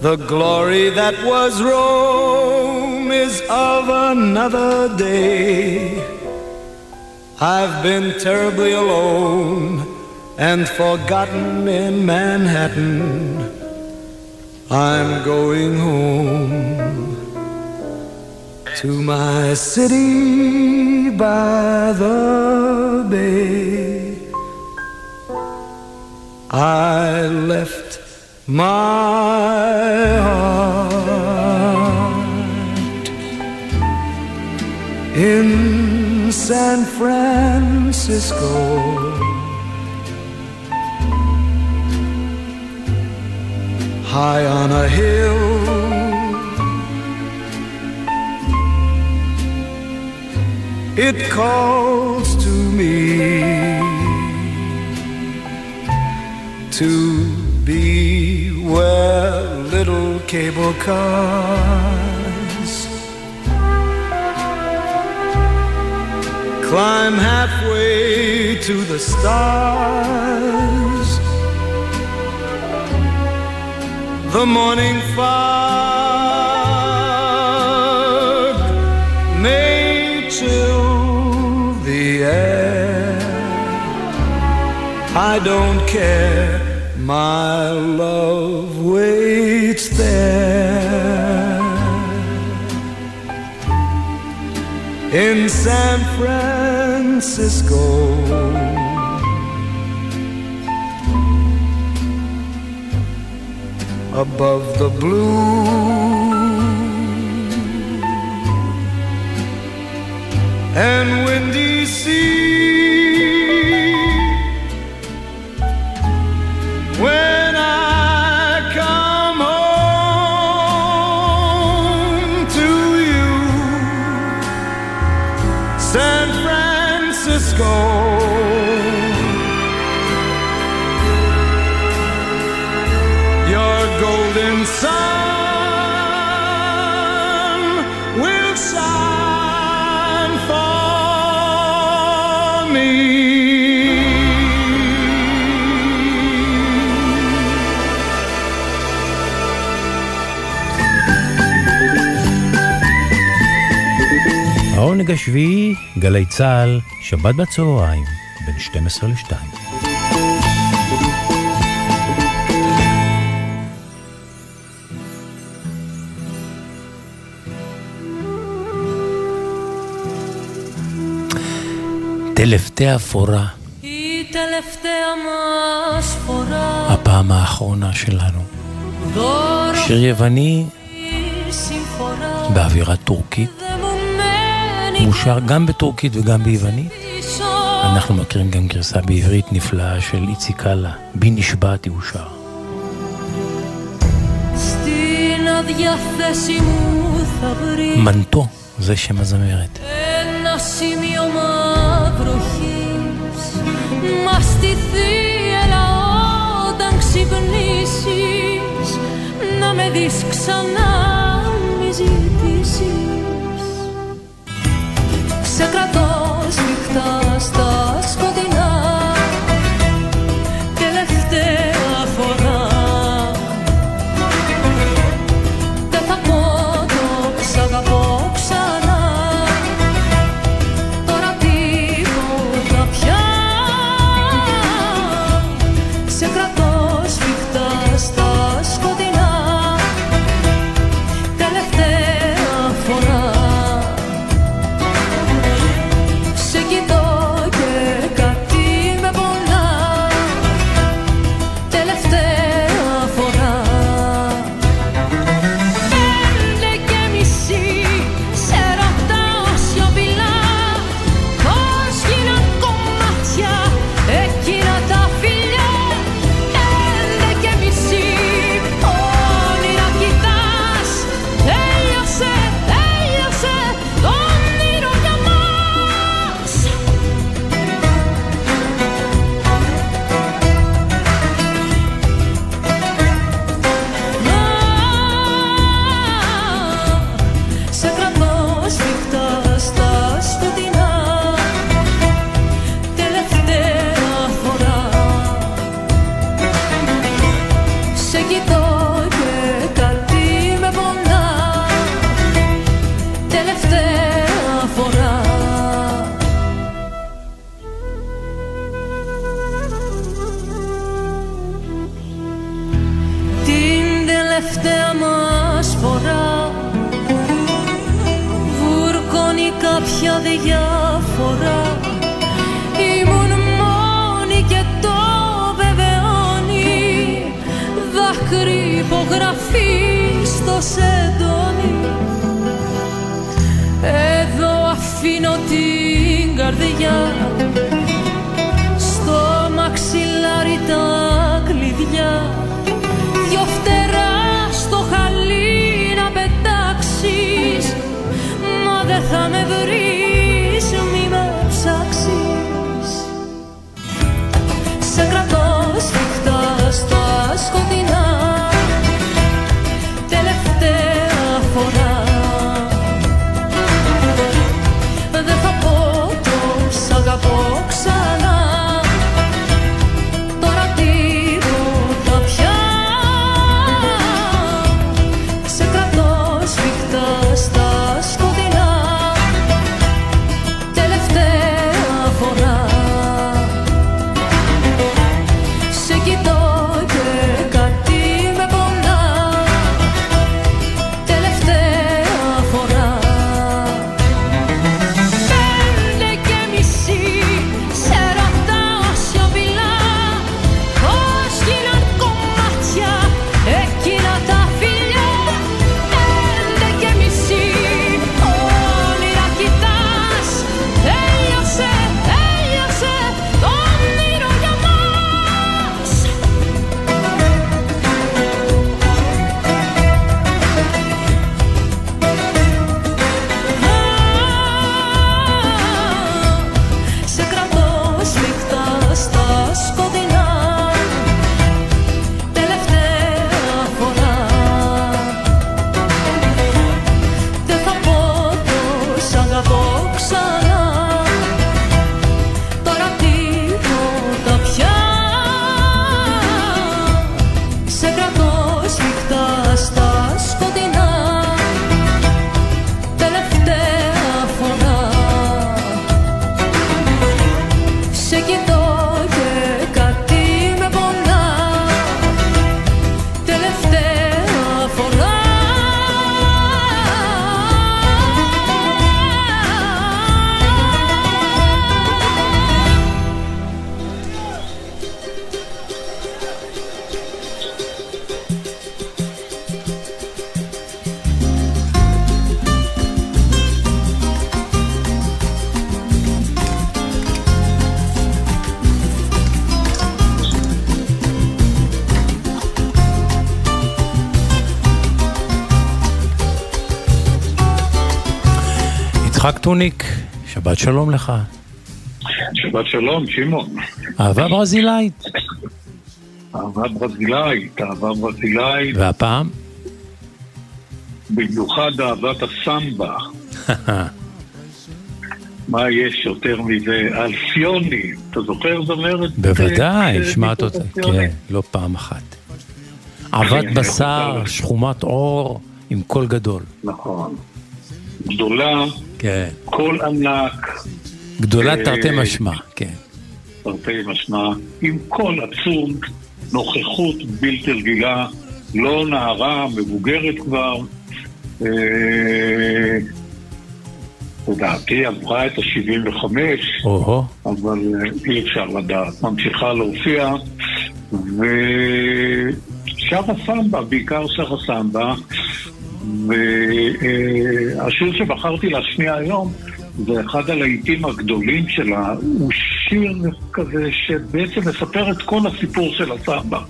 Speaker 6: The glory that was Rome is of another day. I've been terribly alone and forgotten in Manhattan. I'm going home to my city by the bay. I left my heart in San Francisco. High on a hill, it calls to me to be where little cable cars climb halfway to the stars. The morning fog I don't care, my love waits there in San Francisco. Above the blue and windy sea. When.
Speaker 5: השביעי, גלי צה"ל, שבת בצהריים, בין 12 ל-2. טלפתי אפורה.
Speaker 9: היא טלפתי השחורה.
Speaker 5: הפעם האחרונה שלנו. שיר יווני באווירה טורקית.
Speaker 9: δεν μου μένει
Speaker 5: מושר גם בטורקית וגם ביוונית.
Speaker 9: πίσω
Speaker 5: אנחנו מכירים גם גרסה בעברית נפלאה של איציק קאלה, בי נשבעתי הוא שר.
Speaker 9: στην αδιάθεση μου θα βρει
Speaker 5: מנטו, זה שם הזמרת.
Speaker 9: ένα σημείωμα βροχής Μα στη θύελα όταν ξυπνήσεις Να με δεις ξανά Σε κρατώ σφιχτά στα
Speaker 5: טוניק, שבת שלום לך.
Speaker 12: שבת שלום, שמעון.
Speaker 5: אהבה ברזילאית.
Speaker 12: אהבה ברזילאית, אהבה ברזילאית,
Speaker 5: והפעם?
Speaker 12: במיוחד אהבת הסמבה. מה יש יותר מזה? אלפיוני, אתה זוכר זמרת?
Speaker 5: בוודאי,
Speaker 12: אה,
Speaker 5: שמעת אותה,
Speaker 12: אלפיוני?
Speaker 5: כן, לא פעם אחת. עבת
Speaker 12: כן,
Speaker 5: בשר,
Speaker 12: כן.
Speaker 5: שחומת עור, עם קול גדול.
Speaker 12: נכון. גדולה,
Speaker 5: כן.
Speaker 12: קול ענק,
Speaker 5: גדולה
Speaker 12: אה,
Speaker 5: תרתי משמע, כן.
Speaker 12: תרתי משמע, עם קול עצום, נוכחות בלתי רגילה, לא נערה, מבוגרת כבר. אה, לדעתי עברה את ה-75,
Speaker 5: או-הו.
Speaker 12: אבל אה, אי אפשר לדעת. ממשיכה להופיע, ושרה סמבה, בעיקר שרה סמבה, והשיר שבחרתי להשמיע היום זה אחד הלהיטים הגדולים שלה, הוא שיר כזה שבעצם מספר את כל הסיפור של הסמבה.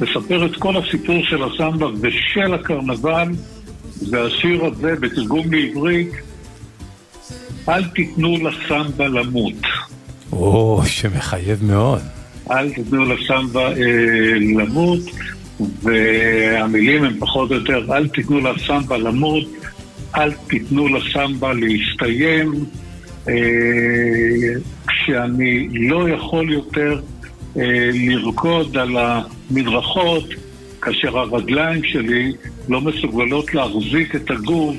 Speaker 12: מספר את כל הסיפור של הסמבה ושל הקרנבל, והשיר הזה בתרגום לעברית, אל תיתנו לסמבה למות.
Speaker 5: או, שמחייב מאוד.
Speaker 12: אל תיתנו לסמבה אה, למות, והמילים הן פחות או יותר, אל תיתנו לסמבה למות, אל תיתנו לסמבה להסתיים, אה, כשאני לא יכול יותר אה, לרקוד על המדרכות, כאשר הרגליים שלי לא מסוגלות להחזיק את הגוף.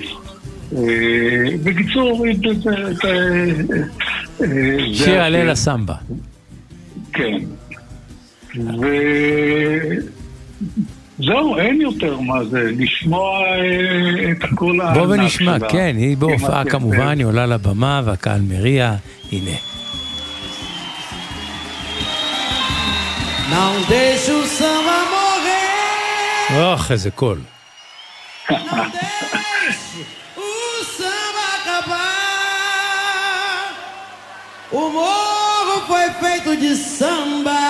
Speaker 12: זהו, אין יותר מה זה, לשמוע אה, את הקול הענק שלה.
Speaker 5: בוא ונשמע, כן, היא כן, בהופעה
Speaker 12: כן,
Speaker 5: כמובן,
Speaker 12: כן.
Speaker 5: היא עולה לבמה והקהל מריע, הנה. אוח, איזה קול.
Speaker 10: O morro foi feito de samba.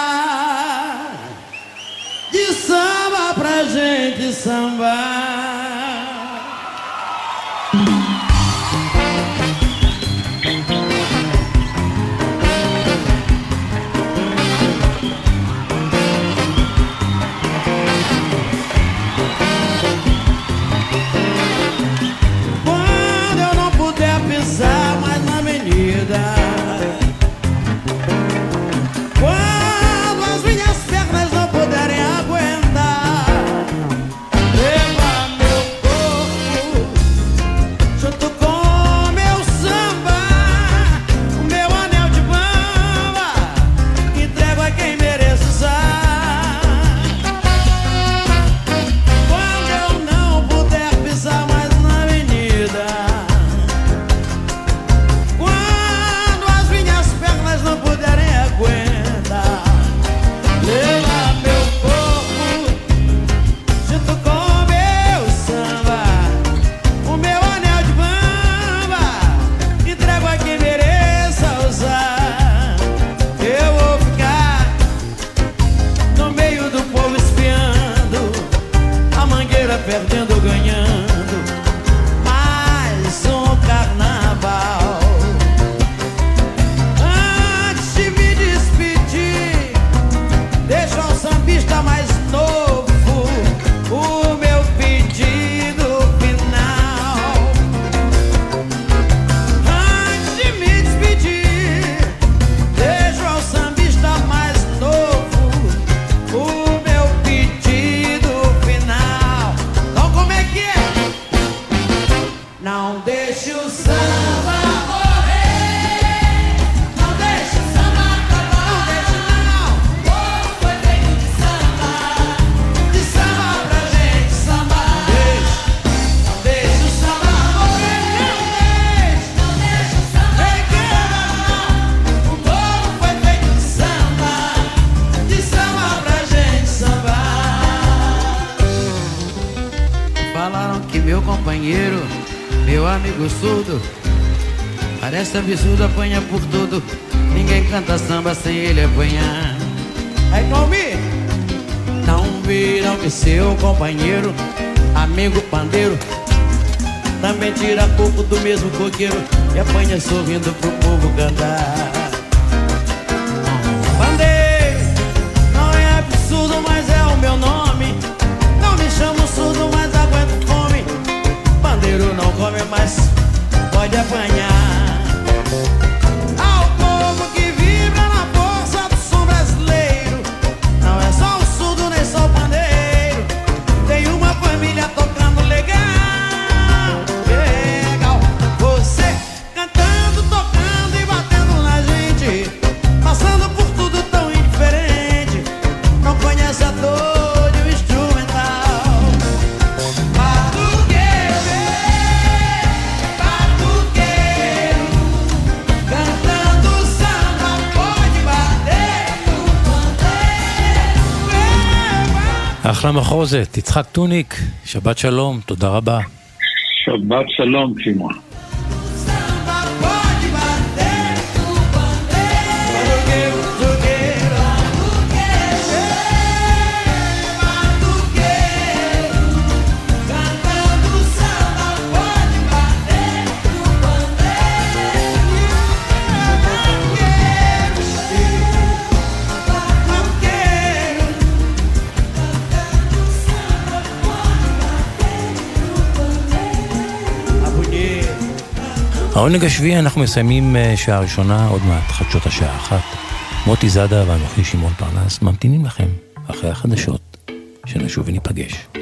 Speaker 10: samba pra gente sambar.
Speaker 5: למחוזת, יצחק טוניק, שבת שלום, תודה רבה.
Speaker 12: שבת שלום, שמעון.
Speaker 5: העונג השביעי אנחנו מסיימים אה, שעה ראשונה, עוד מעט חדשות השעה אחת. מוטי זאדה ואנוכי שמעון פרנס ממתינים לכם אחרי החדשות, שנשוב וניפגש.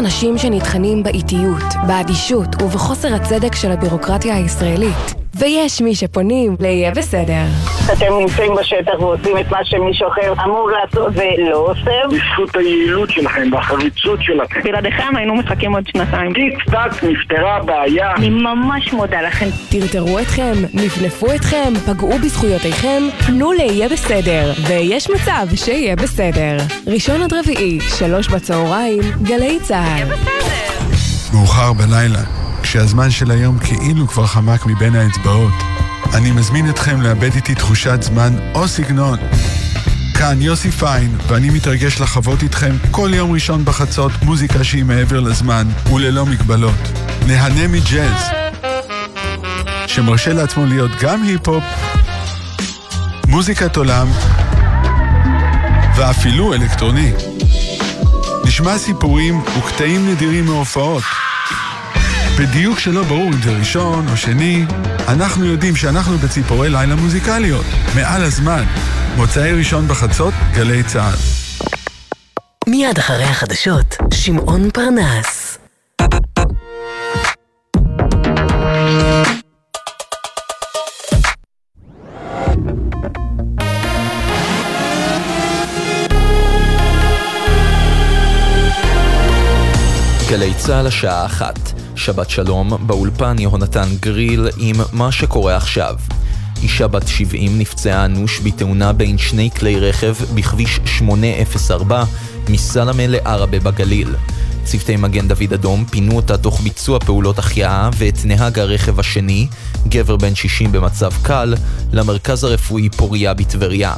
Speaker 13: אנשים שנטחנים באיטיות, באדישות ובחוסר הצדק של הבירוקרטיה הישראלית. ויש מי שפונים ל"יהיה בסדר".
Speaker 14: אתם נמצאים בשטח ועושים את מה שמישהו אחר אמור לעשות ולא עושה.
Speaker 15: בזכות היעילות שלכם והחריצות שלכם.
Speaker 14: בלעדיכם היינו מחכים עוד שנתיים.
Speaker 15: טיק טק נפתרה הבעיה.
Speaker 14: אני ממש מודה לכם.
Speaker 13: טרטרו אתכם, נפנפו אתכם, פגעו בזכויותיכם, פנו ל"יהיה בסדר", ויש מצב שיהיה בסדר. ראשון עד רביעי, שלוש בצהריים, גלי צה"ל.
Speaker 16: מאוחר בלילה, כשהזמן של היום כאילו כבר חמק מבין האצבעות. אני מזמין אתכם לאבד איתי תחושת זמן או סגנון. כאן יוסי פיין, ואני מתרגש לחוות איתכם כל יום ראשון בחצות מוזיקה שהיא מעבר לזמן וללא מגבלות. נהנה מג'אז, שמרשה לעצמו להיות גם היפ-הופ, מוזיקת עולם ואפילו אלקטרוני. נשמע סיפורים וקטעים נדירים מהופעות. בדיוק שלא ברור אם זה ראשון או שני, אנחנו יודעים שאנחנו בציפורי לילה מוזיקליות, מעל הזמן. מוצאי ראשון בחצות, גלי צה"ל.
Speaker 2: מיד אחרי החדשות, שמעון פרנס.
Speaker 1: גלי צה"ל השעה אחת, שבת שלום, באולפן יהונתן גריל עם מה שקורה עכשיו. אישה בת 70 נפצעה אנוש בתאונה בין שני כלי רכב בכביש 804 מסלמה לעראבה בגליל. צוותי מגן דוד אדום פינו אותה תוך ביצוע פעולות החייאה ואת נהג הרכב השני, גבר בן 60 במצב קל, למרכז הרפואי פוריה בטבריה.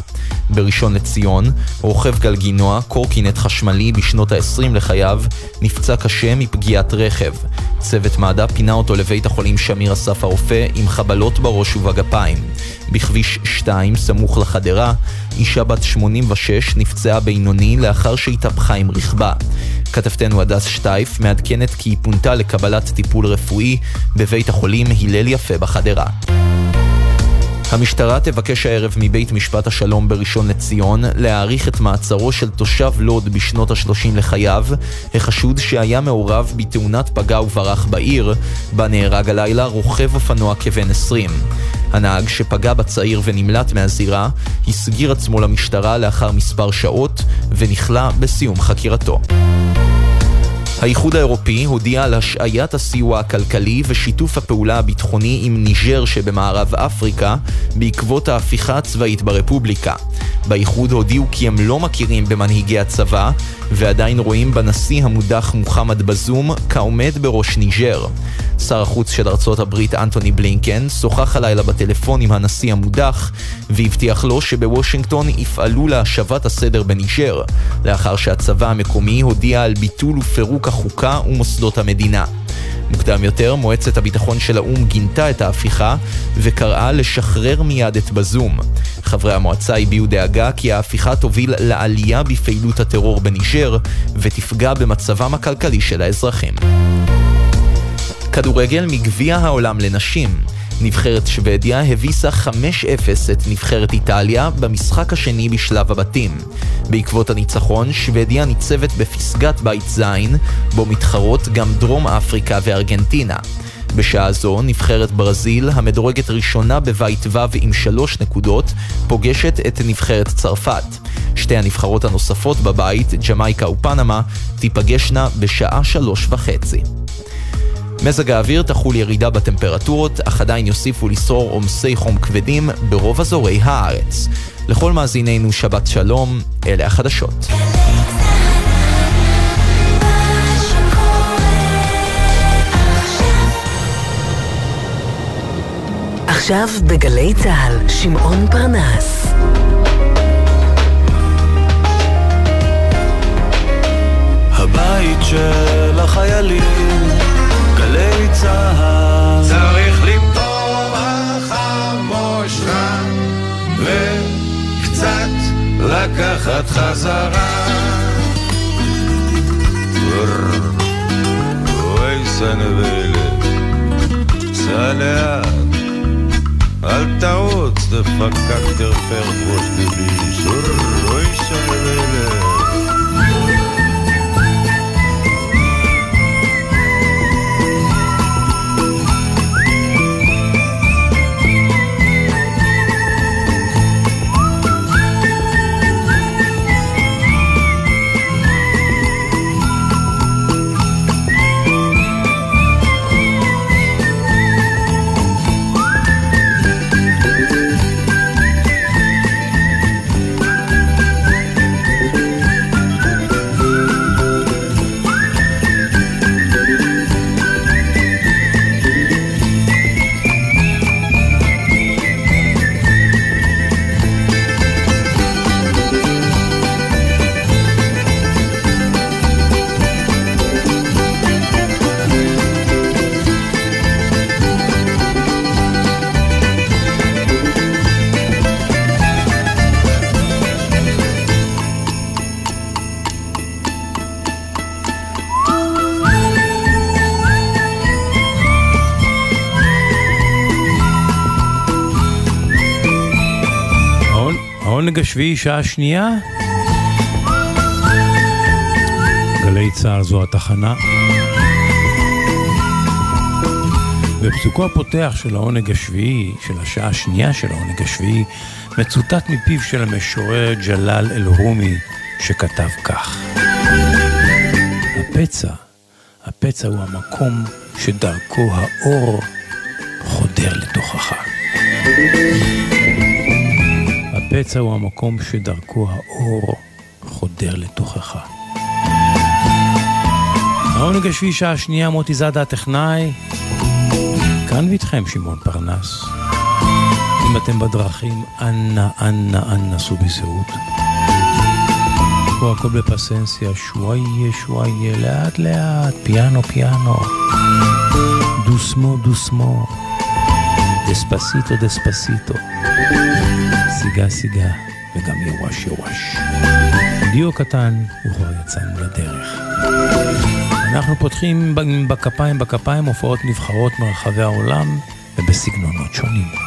Speaker 1: בראשון לציון, רוכב גלגינוע, קורקינט חשמלי בשנות ה-20 לחייו, נפצע קשה מפגיעת רכב. צוות מד"א פינה אותו לבית החולים שמיר אסף הרופא עם חבלות בראש ובגפיים. בכביש 2, סמוך לחדרה, אישה בת 86 נפצעה בינוני לאחר שהתהפכה עם רכבה. כתבתנו הדס שטייף מעדכנת כי היא פונתה לקבלת טיפול רפואי בבית החולים הלל יפה בחדרה. המשטרה תבקש הערב מבית משפט השלום בראשון לציון להאריך את מעצרו של תושב לוד בשנות ה-30 לחייו, החשוד שהיה מעורב בתאונת פגע וברח בעיר, בה נהרג הלילה רוכב אופנוע כבן 20. הנהג שפגע בצעיר ונמלט מהזירה, הסגיר עצמו למשטרה לאחר מספר שעות ונכלא בסיום חקירתו. האיחוד האירופי הודיע על השעיית הסיוע הכלכלי ושיתוף הפעולה הביטחוני עם ניג'ר שבמערב אפריקה בעקבות ההפיכה הצבאית ברפובליקה. באיחוד הודיעו כי הם לא מכירים במנהיגי הצבא ועדיין רואים בנשיא המודח מוחמד בזום כעומד בראש ניג'ר. שר החוץ של ארצות הברית אנטוני בלינקן שוחח הלילה בטלפון עם הנשיא המודח והבטיח לו שבוושינגטון יפעלו להשבת הסדר בניג'ר לאחר שהצבא המקומי הודיע על ביטול ופירוק החוקה ומוסדות המדינה. מוקדם יותר, מועצת הביטחון של האו"ם גינתה את ההפיכה וקראה לשחרר מיד את בזום. חברי המועצה הביעו דאגה כי ההפיכה תוביל לעלייה בפעילות הטרור בניג'ר ותפגע במצבם הכלכלי של האזרחים. כדורגל מגביע העולם לנשים. נבחרת שוודיה הביסה 5-0 את נבחרת איטליה במשחק השני בשלב הבתים. בעקבות הניצחון, שוודיה ניצבת בפסגת בית ז', בו מתחרות גם דרום אפריקה וארגנטינה. בשעה זו נבחרת ברזיל, המדורגת ראשונה בבית ו' עם שלוש נקודות, פוגשת את נבחרת צרפת. שתי הנבחרות הנוספות בבית, ג'מייקה ופנמה, תיפגשנה בשעה שלוש וחצי. מזג האוויר תחול ירידה בטמפרטורות, אך עדיין יוסיפו לשרור עומסי חום כבדים ברוב אזורי הארץ. לכל מאזיננו שבת שלום, אלה החדשות.
Speaker 2: עכשיו בגלי צה"ל, שמעון פרנס.
Speaker 4: הבית של החיילים, צהר.
Speaker 3: צריך למטום החמושך וקצת לקחת חזרה. אוי סנבלת, סע לאט. אל תעוץ, דפקק דרפר פרוש דביש.
Speaker 5: אוי סנבלת. השביעי, שעה שנייה. גלי צה"ל זו התחנה. בפסוקו הפותח של העונג השביעי, של השעה השנייה של העונג השביעי, מצוטט מפיו של המשורר ג'לאל אל-רומי, שכתב כך: הפצע, הפצע הוא המקום שדרכו האור הפצע הוא המקום שדרכו האור חודר לתוכך. העונג השביעי שעה שנייה, מוטי זאדה הטכנאי. כאן ואיתכם שמעון פרנס. אם אתם בדרכים, אנא, אנא, אנא, סעו בזהות. פה הכל בפסנסיה, שוואיה, שוואיה, לאט לאט, פיאנו, פיאנו. דוסמו, דוסמו. דספסיטו, דספסיטו. סיגה, סיגה, וגם יווש, יווש. דיו קטן, וכבר יצאנו לדרך. אנחנו פותחים בכפיים בכפיים הופעות נבחרות מרחבי העולם ובסגנונות שונים.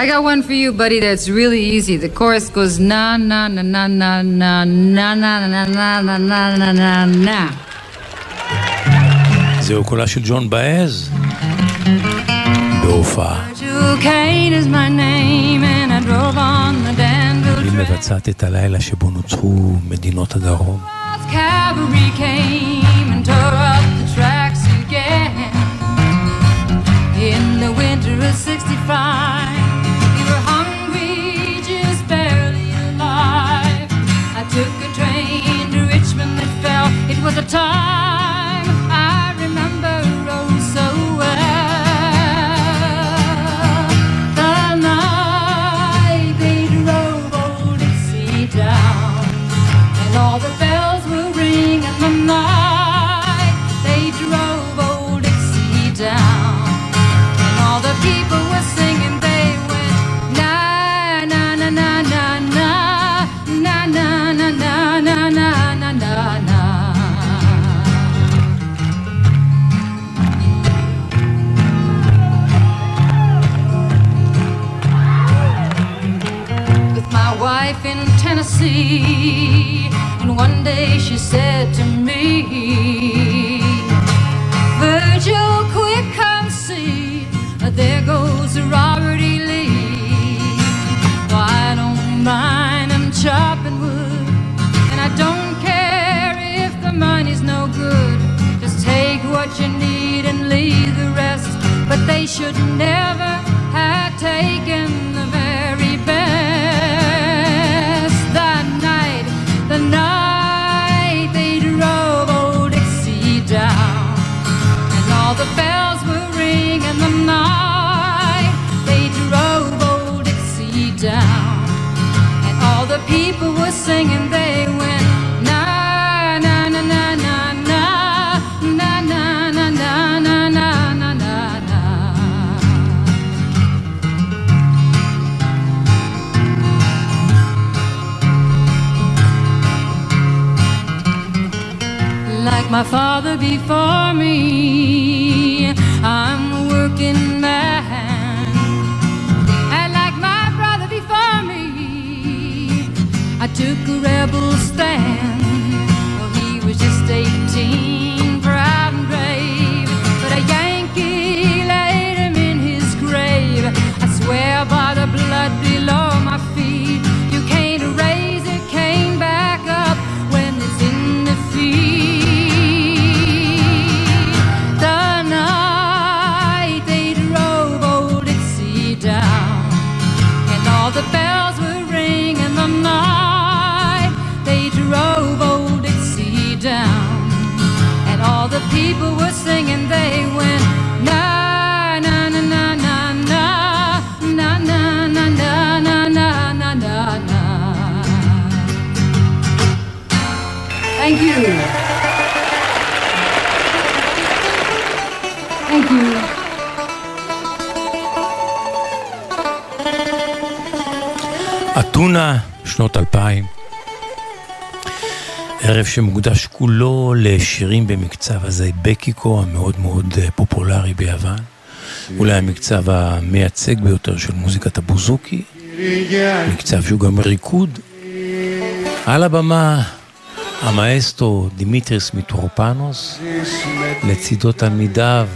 Speaker 17: I got one for you, buddy. That's really easy. The chorus goes na na na na na na na na na na na na na na na.
Speaker 5: זהו קולה של ג'ון באז בהופעה.
Speaker 17: Duquesne is my name, and I drove on the Danville
Speaker 5: היא מבצעת את הלילה שבו נוצרו מדינות הדרום.
Speaker 17: Cavalry came and tore up the tracks again. In the winter of 65, Tennessee. And one day she said to me, Virgil, quick, come see. There goes Robert E. Lee. Well, I don't mind him chopping wood. And I don't care if the money's no good. Just take what you need and leave the rest. But they should never have taken the very best. Bells were ringing in the night they drove old Dixie down. And all the people were singing, they went, my father before me. I'm a working man, and like my brother before me, I took a rebel stand. Well, he was just 18, proud and brave, but a Yankee laid him in his grave. I swear by the blood below my the people were singing. They went na na na na na na na na na na na na na na na. Thank you. Thank you.
Speaker 5: אתונה, שנות 2000. ערב שמוקדש כולו לשירים במקצב הזייבקיקו המאוד מאוד אה, פופולרי ביוון. אולי המקצב המייצג ביותר של מוזיקת הבוזוקי. מקצב שהוא גם ריקוד. על הבמה המאסטרו דימיטריס מיטרופנוס, לצידו תלמידיו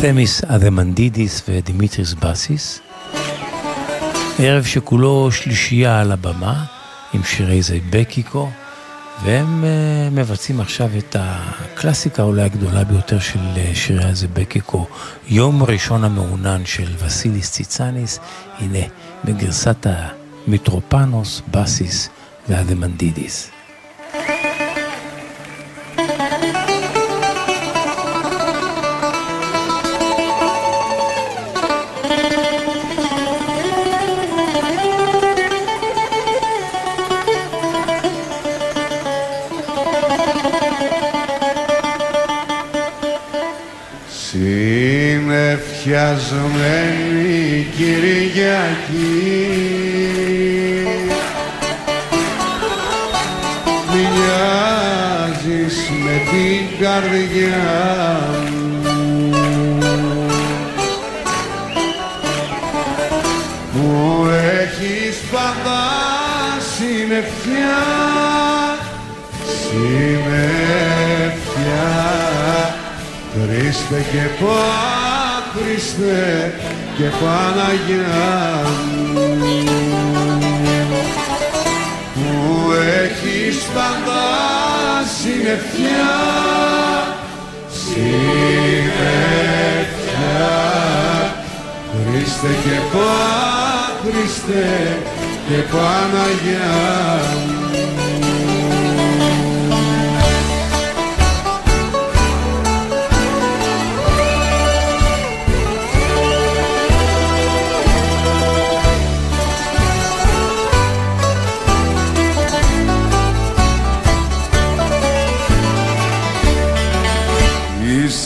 Speaker 5: תמיס אדמנטידיס ודימיטריס בסיס. ערב שכולו שלישייה על הבמה עם שירי זייבקיקו, והם uh, מבצעים עכשיו את הקלאסיקה אולי הגדולה ביותר של uh, שירי הזייבקיקו, יום ראשון המעונן של וסיליס ציצניס, הנה בגרסת המיטרופנוס, בסיס והדמנדידיס.
Speaker 18: Συνεφιασμένη Κυριακή. Μοιάζεις με την καρδιά μου. Μου έχεις πάντα συννεφιά Συννεφιά Χριστέ και Πα, Χριστέ και Παναγιά μου που έχεις πάντα συννεφιά συννεφιά Χριστέ και Πα, Χριστέ και Παναγιά. μου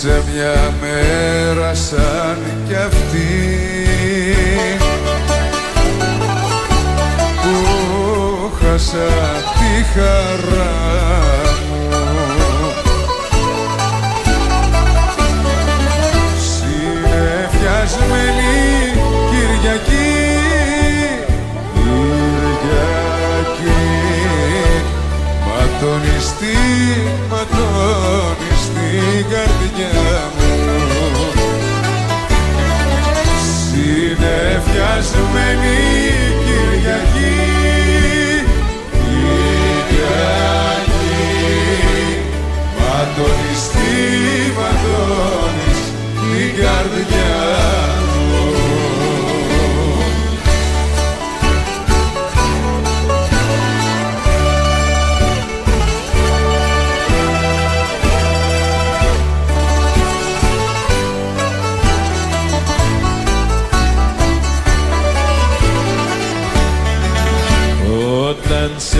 Speaker 18: Είσαι μια μέρα σαν κι αυτή. Που χάσα τη χαρά μου. Συνεφιασμένη Κυριακή Κυριακή. Ματώνιστη, ματώνιστη περασμένη Κυριακή. Κυριακή. Βατώνεις, τι βατώνεις την
Speaker 6: καρδιά.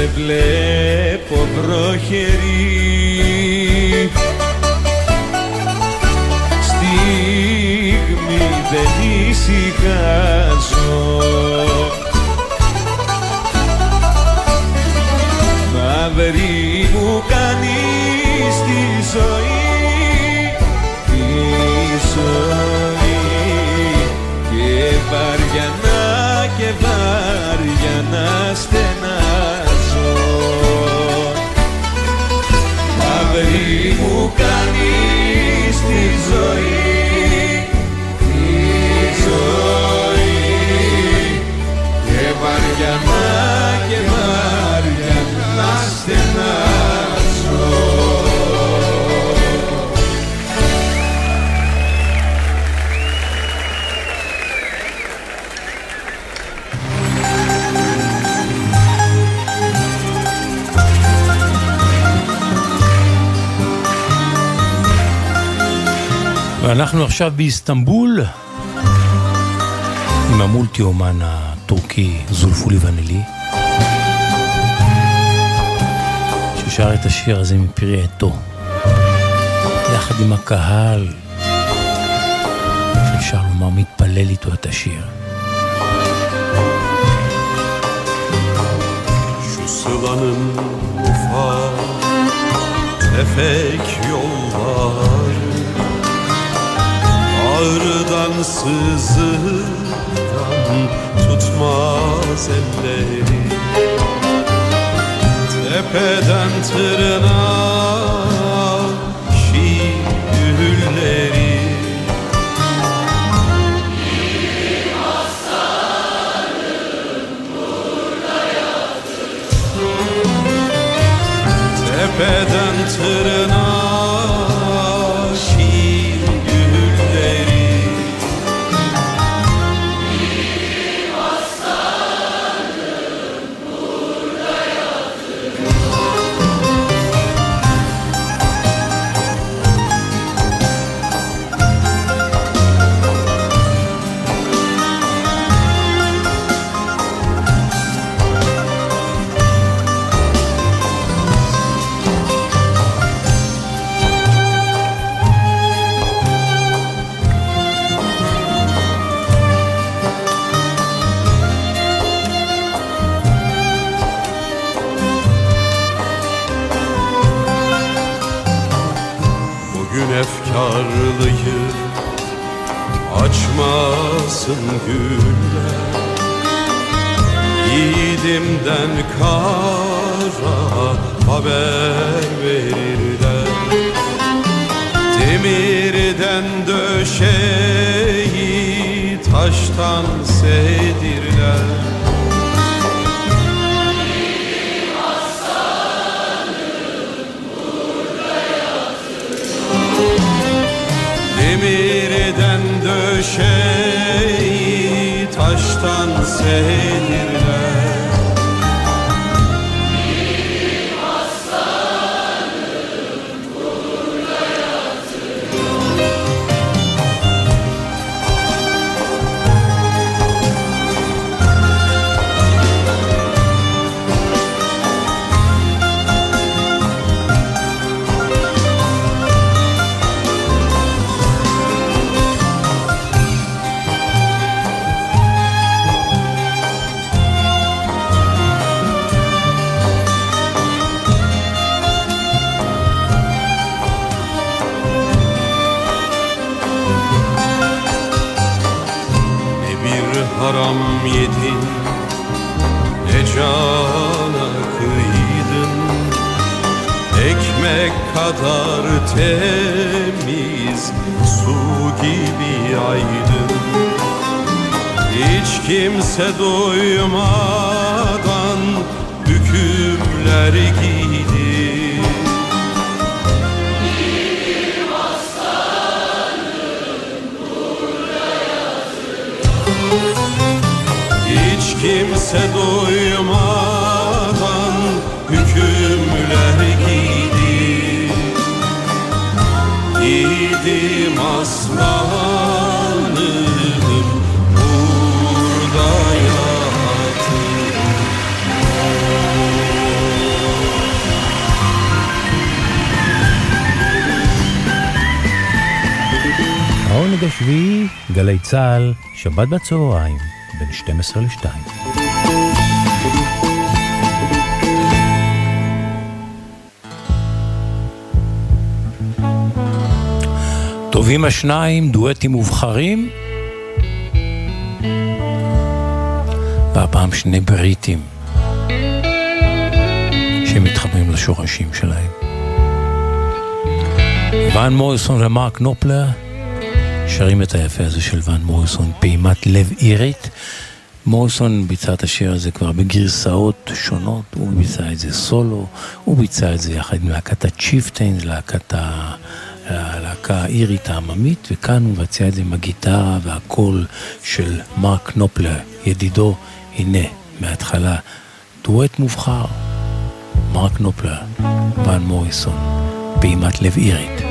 Speaker 6: σε βλέπω βροχερή Στιγμή δεν ησυχάζω. Μαύρη μου κάνεις
Speaker 18: τη ζωή Τη ζωή. Και βαριανά και βαριανά στέλνω
Speaker 5: ואנחנו עכשיו באיסטנבול עם המולטי אומן הטורקי זולפולי ונלי ששר את השיר הזה מפרי עטו יחד עם הקהל שאפשר לומר מתפלל איתו את השיר
Speaker 19: Şu sılanın ufak tefek yolları Ağrıdan sızıdan tutmaz elleri. Tepeden tırnağa şiirleri Tepeden tırnağa açmasın güller. Yiğidimden kara haber verirler. Demirden döşeyi taştan sedirler ateşe doymaz
Speaker 5: העונג השביעי, גלי צה"ל, שבת בצהריים, בין 12 ל-2. טובים השניים, דואטים מובחרים.
Speaker 20: והפעם שני בריטים שמתחברים לשורשים שלהם. ון מוריסון ומרק נופלר. שרים את היפה הזה של ון מוריסון, פעימת לב אירית. מוריסון ביצע את השיר הזה כבר בגרסאות שונות, הוא ביצע את זה סולו, הוא ביצע את זה יחד עם להקת הצ'יפטיין, להקת ה... הלהקה האירית העממית, וכאן הוא מבצע את זה עם הגיטרה והקול של מרק נופלר, ידידו, הנה, מההתחלה, דואט מובחר, מרק נופלר, ון מוריסון, פעימת לב אירית.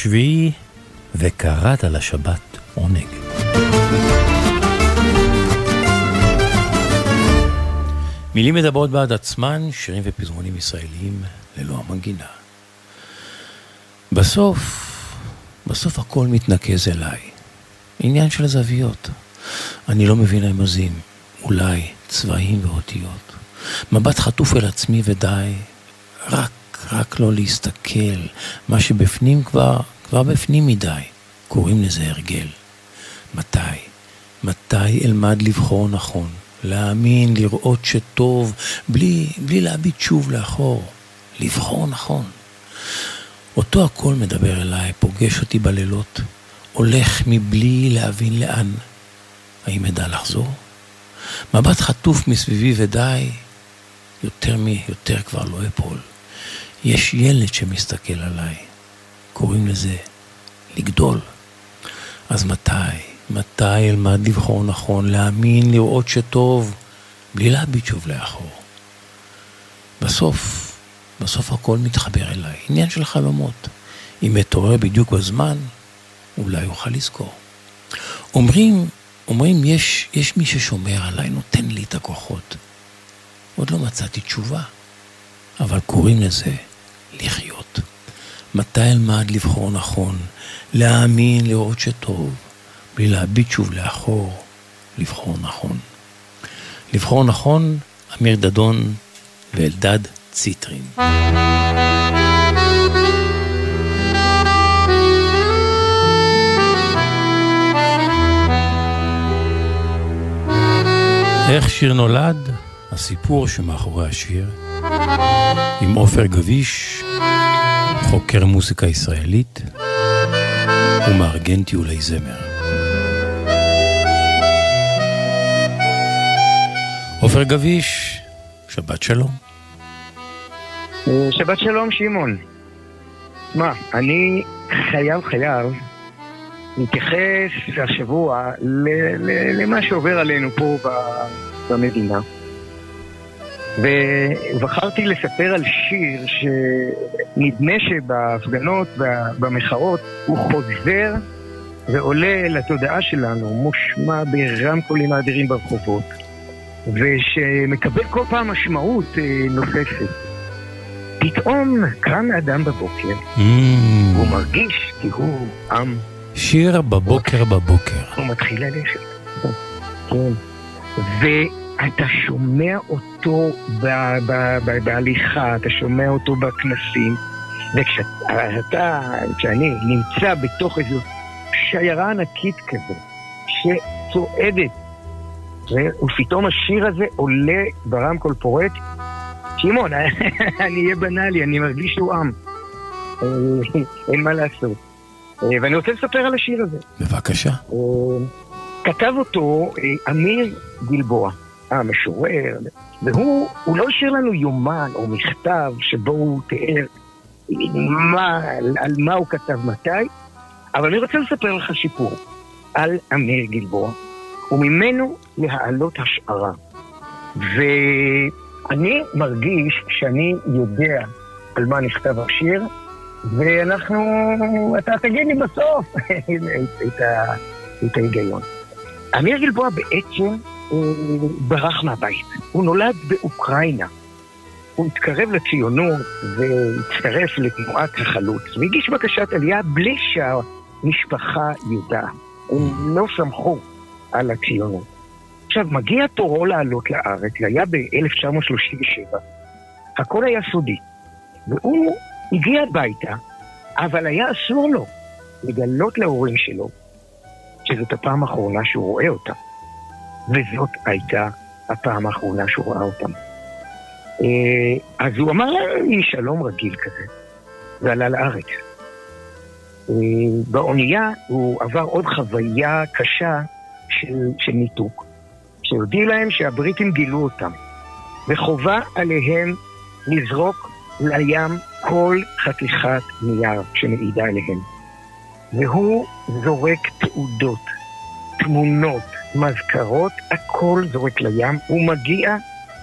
Speaker 5: השביעי, וקראת לשבת עונג. מילים מדברות בעד עצמן, שירים ופזמונים ישראליים ללא המנגינה. בסוף, בסוף הכל מתנקז אליי. עניין של זוויות. אני לא מבין רמזים, אולי צבעים ואותיות. מבט חטוף אל עצמי ודי, רק, רק לא להסתכל. מה שבפנים כבר, כבר בפנים מדי. קוראים לזה הרגל. מתי? מתי אלמד לבחור נכון? להאמין, לראות שטוב, בלי, בלי להביט שוב לאחור. לבחור נכון. אותו הקול מדבר אליי, פוגש אותי בלילות, הולך מבלי להבין לאן. האם אדע לחזור? מבט חטוף מסביבי ודי, יותר מי, יותר כבר לא אפול. יש ילד שמסתכל עליי, קוראים לזה לגדול. אז מתי, מתי אלמד לבחור נכון, להאמין, לראות שטוב, בלי להביט שוב לאחור? בסוף, בסוף הכל מתחבר אליי, עניין של חלומות. אם אתעורר בדיוק בזמן, אולי אוכל לזכור. אומרים, אומרים, יש, יש מי ששומר עליי, נותן לי את הכוחות. עוד לא מצאתי תשובה, אבל קוראים לזה לחיות. מתי אלמד לבחור נכון, להאמין, לראות שטוב, בלי להביט שוב לאחור, לבחור נכון. לבחור נכון, אמיר דדון ואלדד ציטרין. איך שיר נולד? הסיפור שמאחורי השיר, עם עופר גביש, חוקר מוזיקה ישראלית ומארגן טיולי זמר. עופר גביש, שבת שלום.
Speaker 21: שבת שלום, שמעון. מה, אני חייב חייב להתייחס השבוע למה שעובר עלינו פה במדינה. ובחרתי לספר על שיר שנדמה שבהפגנות ובמחאות הוא חוזר ועולה לתודעה שלנו, מושמע ברמקולים האדירים ברחובות, ושמקבל כל פעם משמעות אה, נוספת. פתאום קם האדם בבוקר, הוא מרגיש כי הוא עם.
Speaker 5: שיר בבוקר בבוקר.
Speaker 21: הוא מתחיל ללכת. כן. ואתה שומע אותו ב- ב- ב- בהליכה, אתה שומע אותו בכנסים, וכשאתה, כשאני נמצא בתוך איזו שיירה ענקית כזו, שצועדת, ופתאום השיר הזה עולה ברמקול פורק, שמעון, אני אהיה בנאלי, אני מרגיש שהוא עם. אה, אין מה לעשות. אה, ואני רוצה לספר על השיר הזה.
Speaker 5: בבקשה.
Speaker 21: אה, כתב אותו אמיר גלבוע, המשורר, והוא הוא לא השאיר לנו יומן או מכתב שבו הוא תיאר מה, על, מה הוא כתב מתי, אבל אני רוצה לספר לך סיפור על אמיר גלבוע, וממנו להעלות השערה. ואני מרגיש שאני יודע על מה נכתב השיר, ואנחנו, אתה תגיד לי בסוף את, את, את ההיגיון. אמיר גלבוע בעצם אה, ברח מהבית. הוא נולד באוקראינה. הוא התקרב לציונות והצטרף לתנועת החלוץ, והגיש בקשת עלייה בלי שהמשפחה ידעה. הם לא סמכו על הציונות. עכשיו, מגיע תורו לעלות לארץ, זה היה ב-1937, הכל היה סודי. והוא הגיע הביתה, אבל היה אסור לו לגלות להורים שלו שזאת הפעם האחרונה שהוא רואה אותם. וזאת הייתה הפעם האחרונה שהוא ראה אותם. אה, אז הוא אמר להם מין שלום רגיל כזה, ועלה לארץ. אה, באונייה הוא עבר עוד חוויה קשה של, של ניתוק, שהודיע להם שהבריטים גילו אותם, וחובה עליהם לזרוק לים כל חתיכת נייר שמעידה עליהם. והוא זורק תעודות, תמונות, מזכרות, הכל זורק לים. הוא מגיע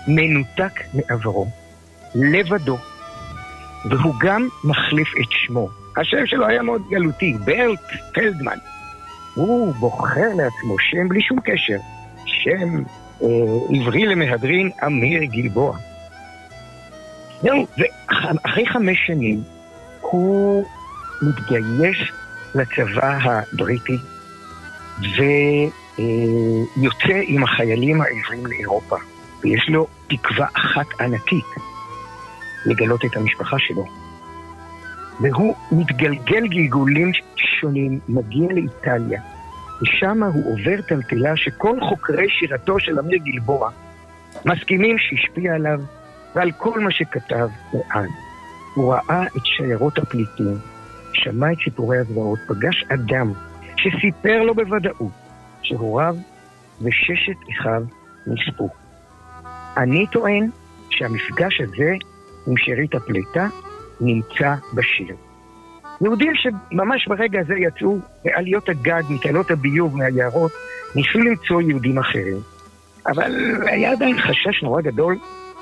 Speaker 21: מנותק מעברו, לבדו, והוא גם מחליף את שמו. השם שלו היה מאוד גלותי, ברט פלדמן. הוא בוחר לעצמו שם בלי שום קשר, שם אה, עברי למהדרין, אמיר גלבוע. זהו, ואחרי חמש שנים הוא מתגייס לצבא הבריטי ויוצא עם החיילים העברים לאירופה. ויש לו תקווה אחת ענקית, לגלות את המשפחה שלו. והוא מתגלגל גלגולים שונים, מגיע לאיטליה, ושם הוא עובר טלטלה שכל חוקרי שירתו של אמיר גלבוע מסכימים שהשפיע עליו ועל כל מה שכתב מאז. הוא ראה את שיירות הפליטים, שמע את סיפורי הזוועות, פגש אדם שסיפר לו בוודאות שהוריו וששת אחיו נספו. אני טוען שהמפגש הזה עם שארית הפליטה נמצא בשיר. יהודים שממש ברגע הזה יצאו מעליות הגג, מתעלות הביוב, מהיערות, ניסו למצוא יהודים אחרים. אבל היה עדיין חשש נורא גדול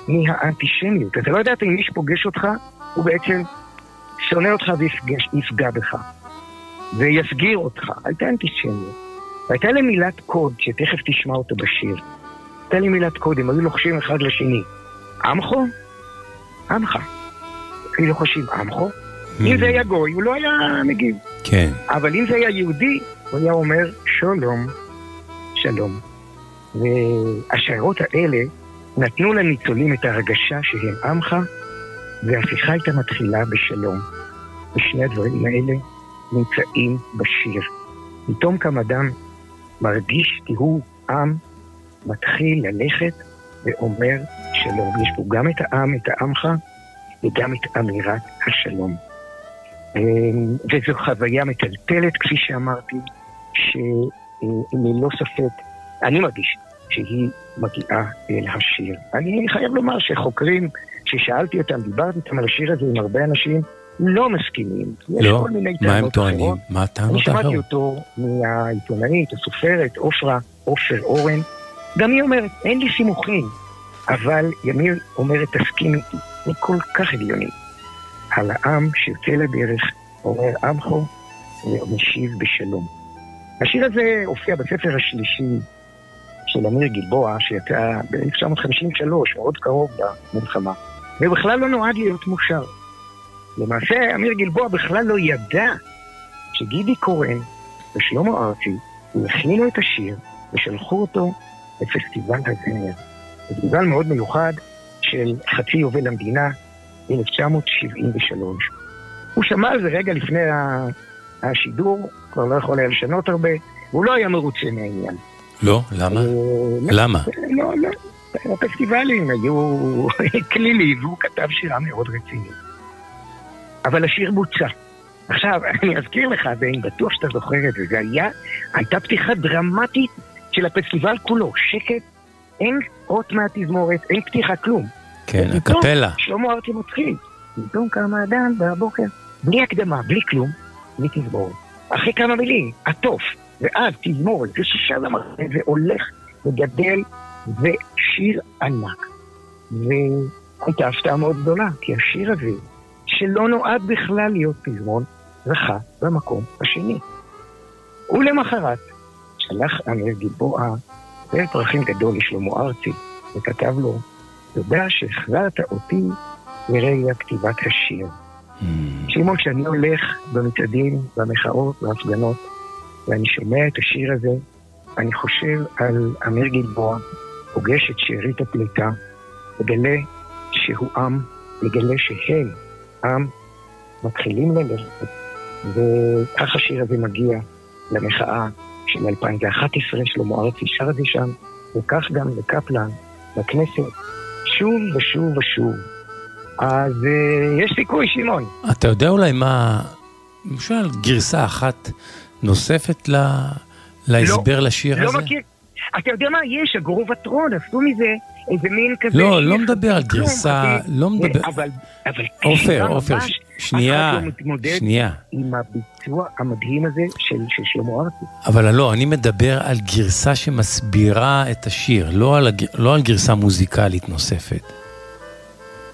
Speaker 21: מהאנטישמיות. אתה לא יודעת אם מי שפוגש אותך, הוא בעצם שונא אותך ויפגע בך. ויסגיר אותך. הייתה אנטישמיות. והייתה להם מילת קוד, שתכף תשמע אותה בשיר. הייתה לי מילת קוד, הם היו לוחשים אחד לשני. עמכו? עמך. היו לוחשים עמכו? אם זה היה גוי, הוא לא היה מגיב.
Speaker 5: כן.
Speaker 21: אבל אם זה היה יהודי, הוא היה אומר שלום, שלום. והשיירות האלה נתנו לניצולים את ההרגשה שהם עמך, והשיחה הייתה מתחילה בשלום. ושני הדברים האלה נמצאים בשיר. פתאום קם אדם מרגיש כי הוא עם, מתחיל ללכת ואומר שלום. יש פה גם את העם, את העמך, וגם את אמירת השלום. אמ, וזו חוויה מטלטלת, כפי שאמרתי, שללא ספק, אני מרגיש שהיא מגיעה אל השיר. אני חייב לומר שחוקרים, ששאלתי אותם, דיברתי איתם על השיר הזה עם הרבה אנשים, לא מסכימים.
Speaker 5: לא, מה הם טוענים? מה הטענות
Speaker 21: אני שמעתי
Speaker 5: האחרות?
Speaker 21: אותו מהעיתונאית, הסופרת, עופרה, עופר אורן. גם היא אומרת, אין לי סימוכים, אבל ימיר אומרת, תסכים איתי. זה כל כך הגיוני. על העם שיוצא לדרך, אומר עמכו, ומשיב בשלום. השיר הזה הופיע בספר השלישי של אמיר גלבוע, שיצא ב-1953, מאוד קרוב למלחמה, ובכלל לא נועד להיות מושר. למעשה, אמיר גלבוע בכלל לא ידע שגידי קורן ושלמה ארצי הכינו את השיר ושלחו אותו לפסטיבל הזמר. פסטיבל מאוד מיוחד של חצי יובל המדינה, 1973. הוא שמע על זה רגע לפני השידור, כבר לא יכול היה לשנות הרבה, והוא לא היה מרוצה מהעניין.
Speaker 5: לא? למה? למה?
Speaker 21: לא, לא. הפסטיבלים היו כלילי, והוא כתב שירה מאוד רצינית. אבל השיר בוצע. עכשיו, אני אזכיר לך, ואני בטוח שאתה זוכר את זה, זה היה, הייתה פתיחה דרמטית של הפסטיבל כולו, שקט, אין אות מהתזמורת, אין פתיחה כלום.
Speaker 5: כן, הקפלה.
Speaker 21: שלמה ארצי מתחיל. פתאום קם האדם בבוקר, בלי הקדמה, בלי כלום, בלי תזמורת. אחרי כמה מילים, עטוף, ואז תזמורת, ושישה זמרים, והולך וגדל, ושיר ענק. והייתה הפתעה מאוד גדולה, כי השיר הזה, שלא נועד בכלל להיות פזמון, זכה במקום השני. ולמחרת שלח אמיר גלבוע סרט פרחים גדול לשלמה ארצי, וכתב לו, תודה שהחזרת אותי לרגע כתיבת השיר. שמעון, כשאני הולך במצעדים, במחאות, בהפגנות, ואני שומע את השיר הזה, אני חושב על אמיר גלבוע, פוגש את שארית הפליטה, מגלה שהוא עם, מגלה שהם עם, מתחילים ללכת, וכך השיר הזה מגיע למחאה של 2011, שלמה ארצי שר את זה שם, וכך גם לקפלן, לכנסת, שוב ושוב ושוב. אז uh, יש סיכוי, שמעון.
Speaker 5: אתה יודע אולי מה, למשל גרסה אחת נוספת ל... להסבר לשיר
Speaker 21: לא
Speaker 5: הזה?
Speaker 21: מכיר. אתה יודע מה? יש, הגרובטרון, עשו מזה איזה מין כזה...
Speaker 5: לא, לא מדבר על גרסה,
Speaker 21: חצי-
Speaker 5: לא מדבר...
Speaker 21: אבל, אבל...
Speaker 5: עופר, עופר, שנייה, שנייה.
Speaker 21: עם הביצוע המדהים הזה של, של שלמה ארצי.
Speaker 5: אבל לא, אני מדבר על גרסה שמסבירה את השיר, לא על. לא גרסה מוזיקלית נוספת.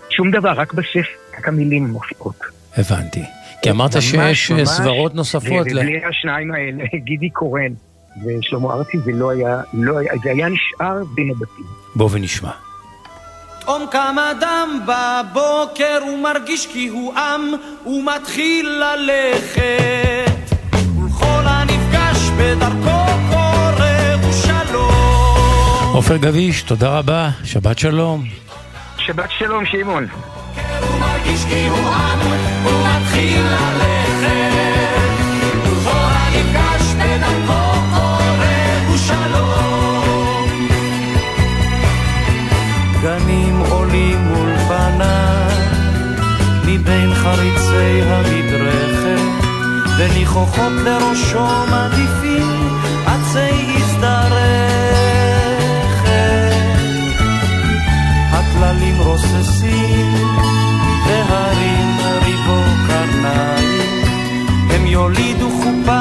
Speaker 21: שום דבר, רק בספר, רק המילים מופיעות.
Speaker 5: הבנתי. כי אמרת שיש
Speaker 21: ממש,
Speaker 5: סברות נוספות.
Speaker 21: ובלי השניים האלה, גידי קורן ושלמה ארצי, זה לא היה, לא היה, זה היה נשאר בין הבתים.
Speaker 5: בוא ונשמע.
Speaker 22: פתאום קם אדם בבוקר ומרגיש כי הוא עם ומתחיל ללכת ולכל הנפגש בדרכו קורא ושלום
Speaker 5: עופר גביש, תודה רבה, שבת שלום.
Speaker 21: שבת שלום, שמעון.
Speaker 22: הוא מרגיש כי הוא עם ומתחיל ללכת ולכל הנפגש מבין חריצי המדרכת וניחוחות לראשו מדיפים עצי הזדרכת. הטללים רוססים והרים ריבו קרניים הם יולידו חופת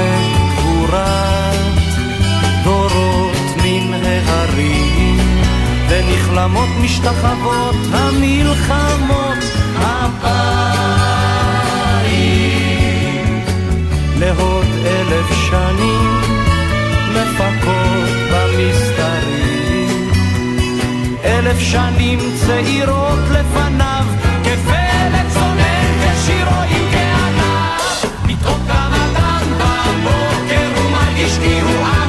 Speaker 22: צוחק גבורת דורות מן ההרים ונכלמות משתחוות המלחמות הבאים לעוד אלף שנים מפקות במסתרים. אלף שנים צעירות לפניו כפלג צונן כשירו בבוקר הוא מרגיש כי עם הוא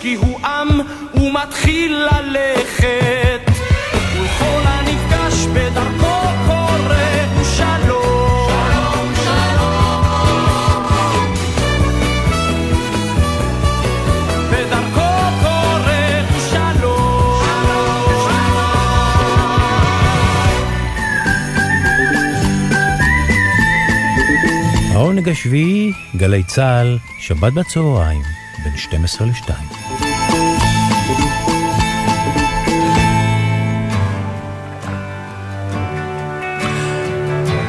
Speaker 22: כי הוא עם ומתחיל ללכת. ולכל הנפגש בדרכו קורא הוא שלום שלום. בדרכו שלום.
Speaker 5: העונג השביעי, גלי צה"ל, שבת בצהריים, בין 12 ל-2.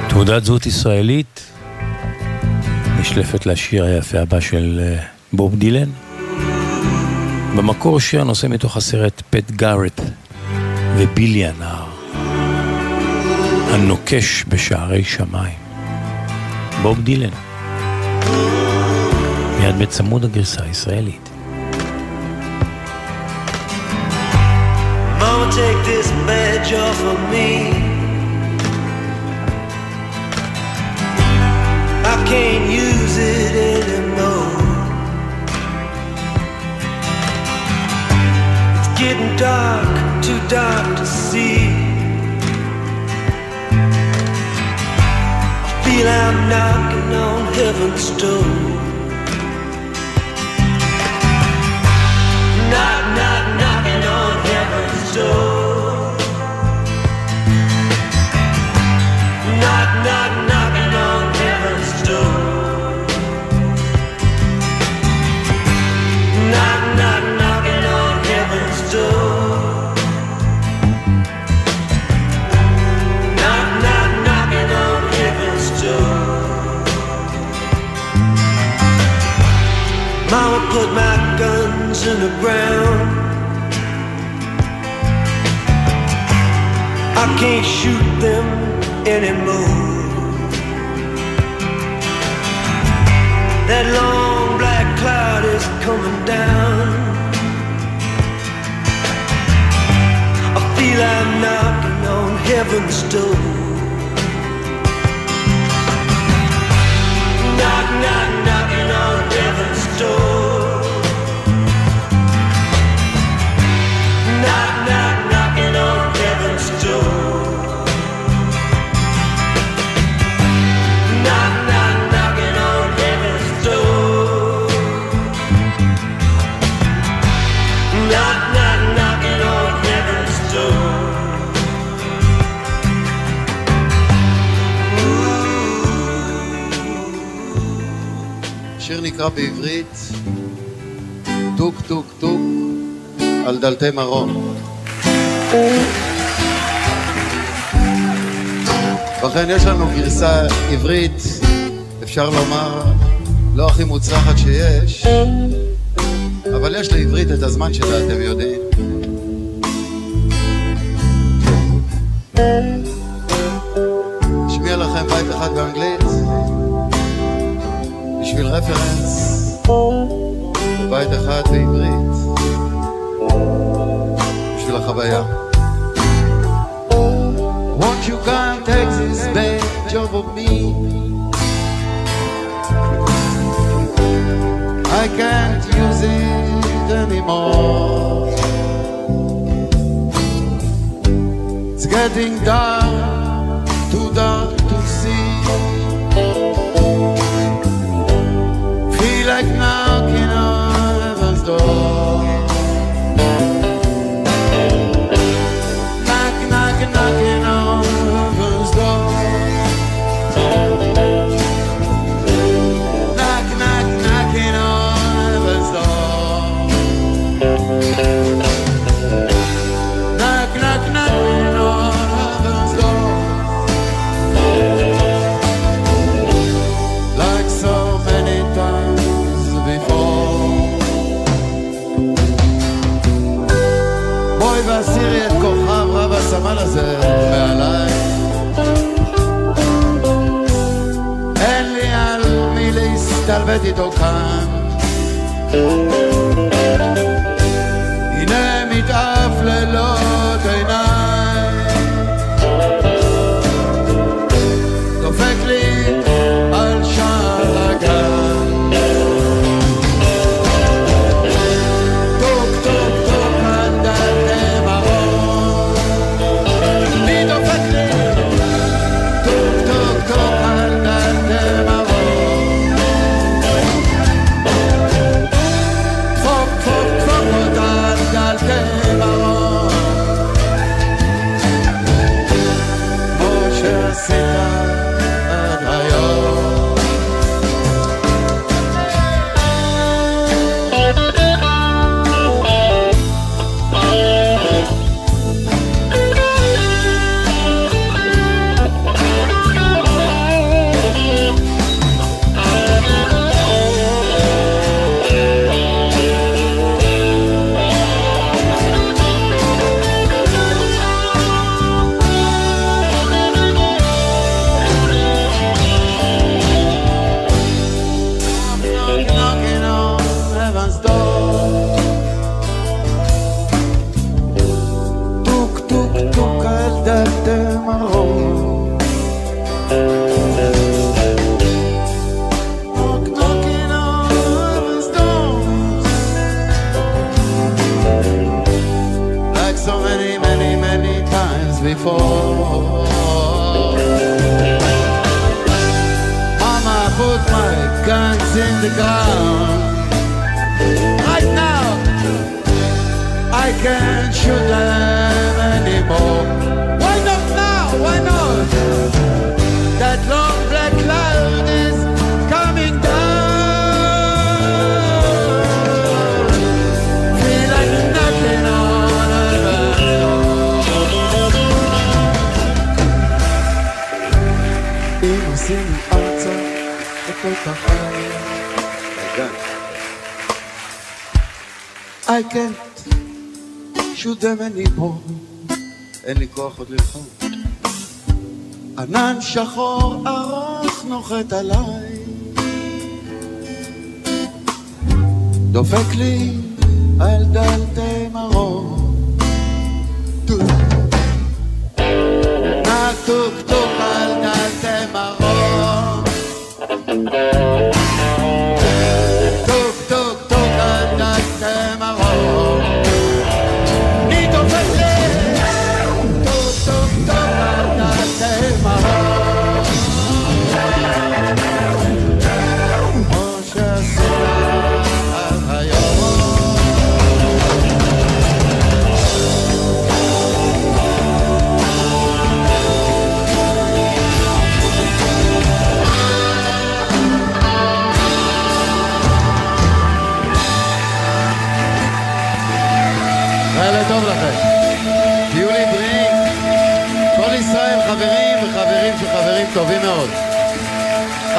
Speaker 5: תעודת זהות ישראלית נשלפת לשיר היפה הבא של אה, בוב דילן. במקור שיר הנושא מתוך הסרט פט גארט ובילי הנער, הנוקש בשערי שמיים. בוב דילן. מיד בצמוד הגרסה הישראלית.
Speaker 23: Mama, take this badge off of me. I can't use it anymore. It's getting dark, too dark to see. I feel I'm knocking on heaven's door. Knock, knock, knocking on heaven's door. in the ground. I can't shoot them anymore. That long black cloud is coming down. I feel I'm knocking on heaven's door. Knock, knock.
Speaker 18: שנקרא בעברית טוק טוק טוק על דלתי מרון. ובכן יש לנו גרסה עברית, אפשר לומר, לא הכי מוצלחת שיש, אבל יש לעברית את הזמן שלה, אתם יודעים. אשמיע לכם בית אחד באנגלית. בשביל רפרנס, בית אחת בעברית, בשביל החוויה. You got take this bad job of me? I can't use it anymore. It's getting dark, too dark. like now.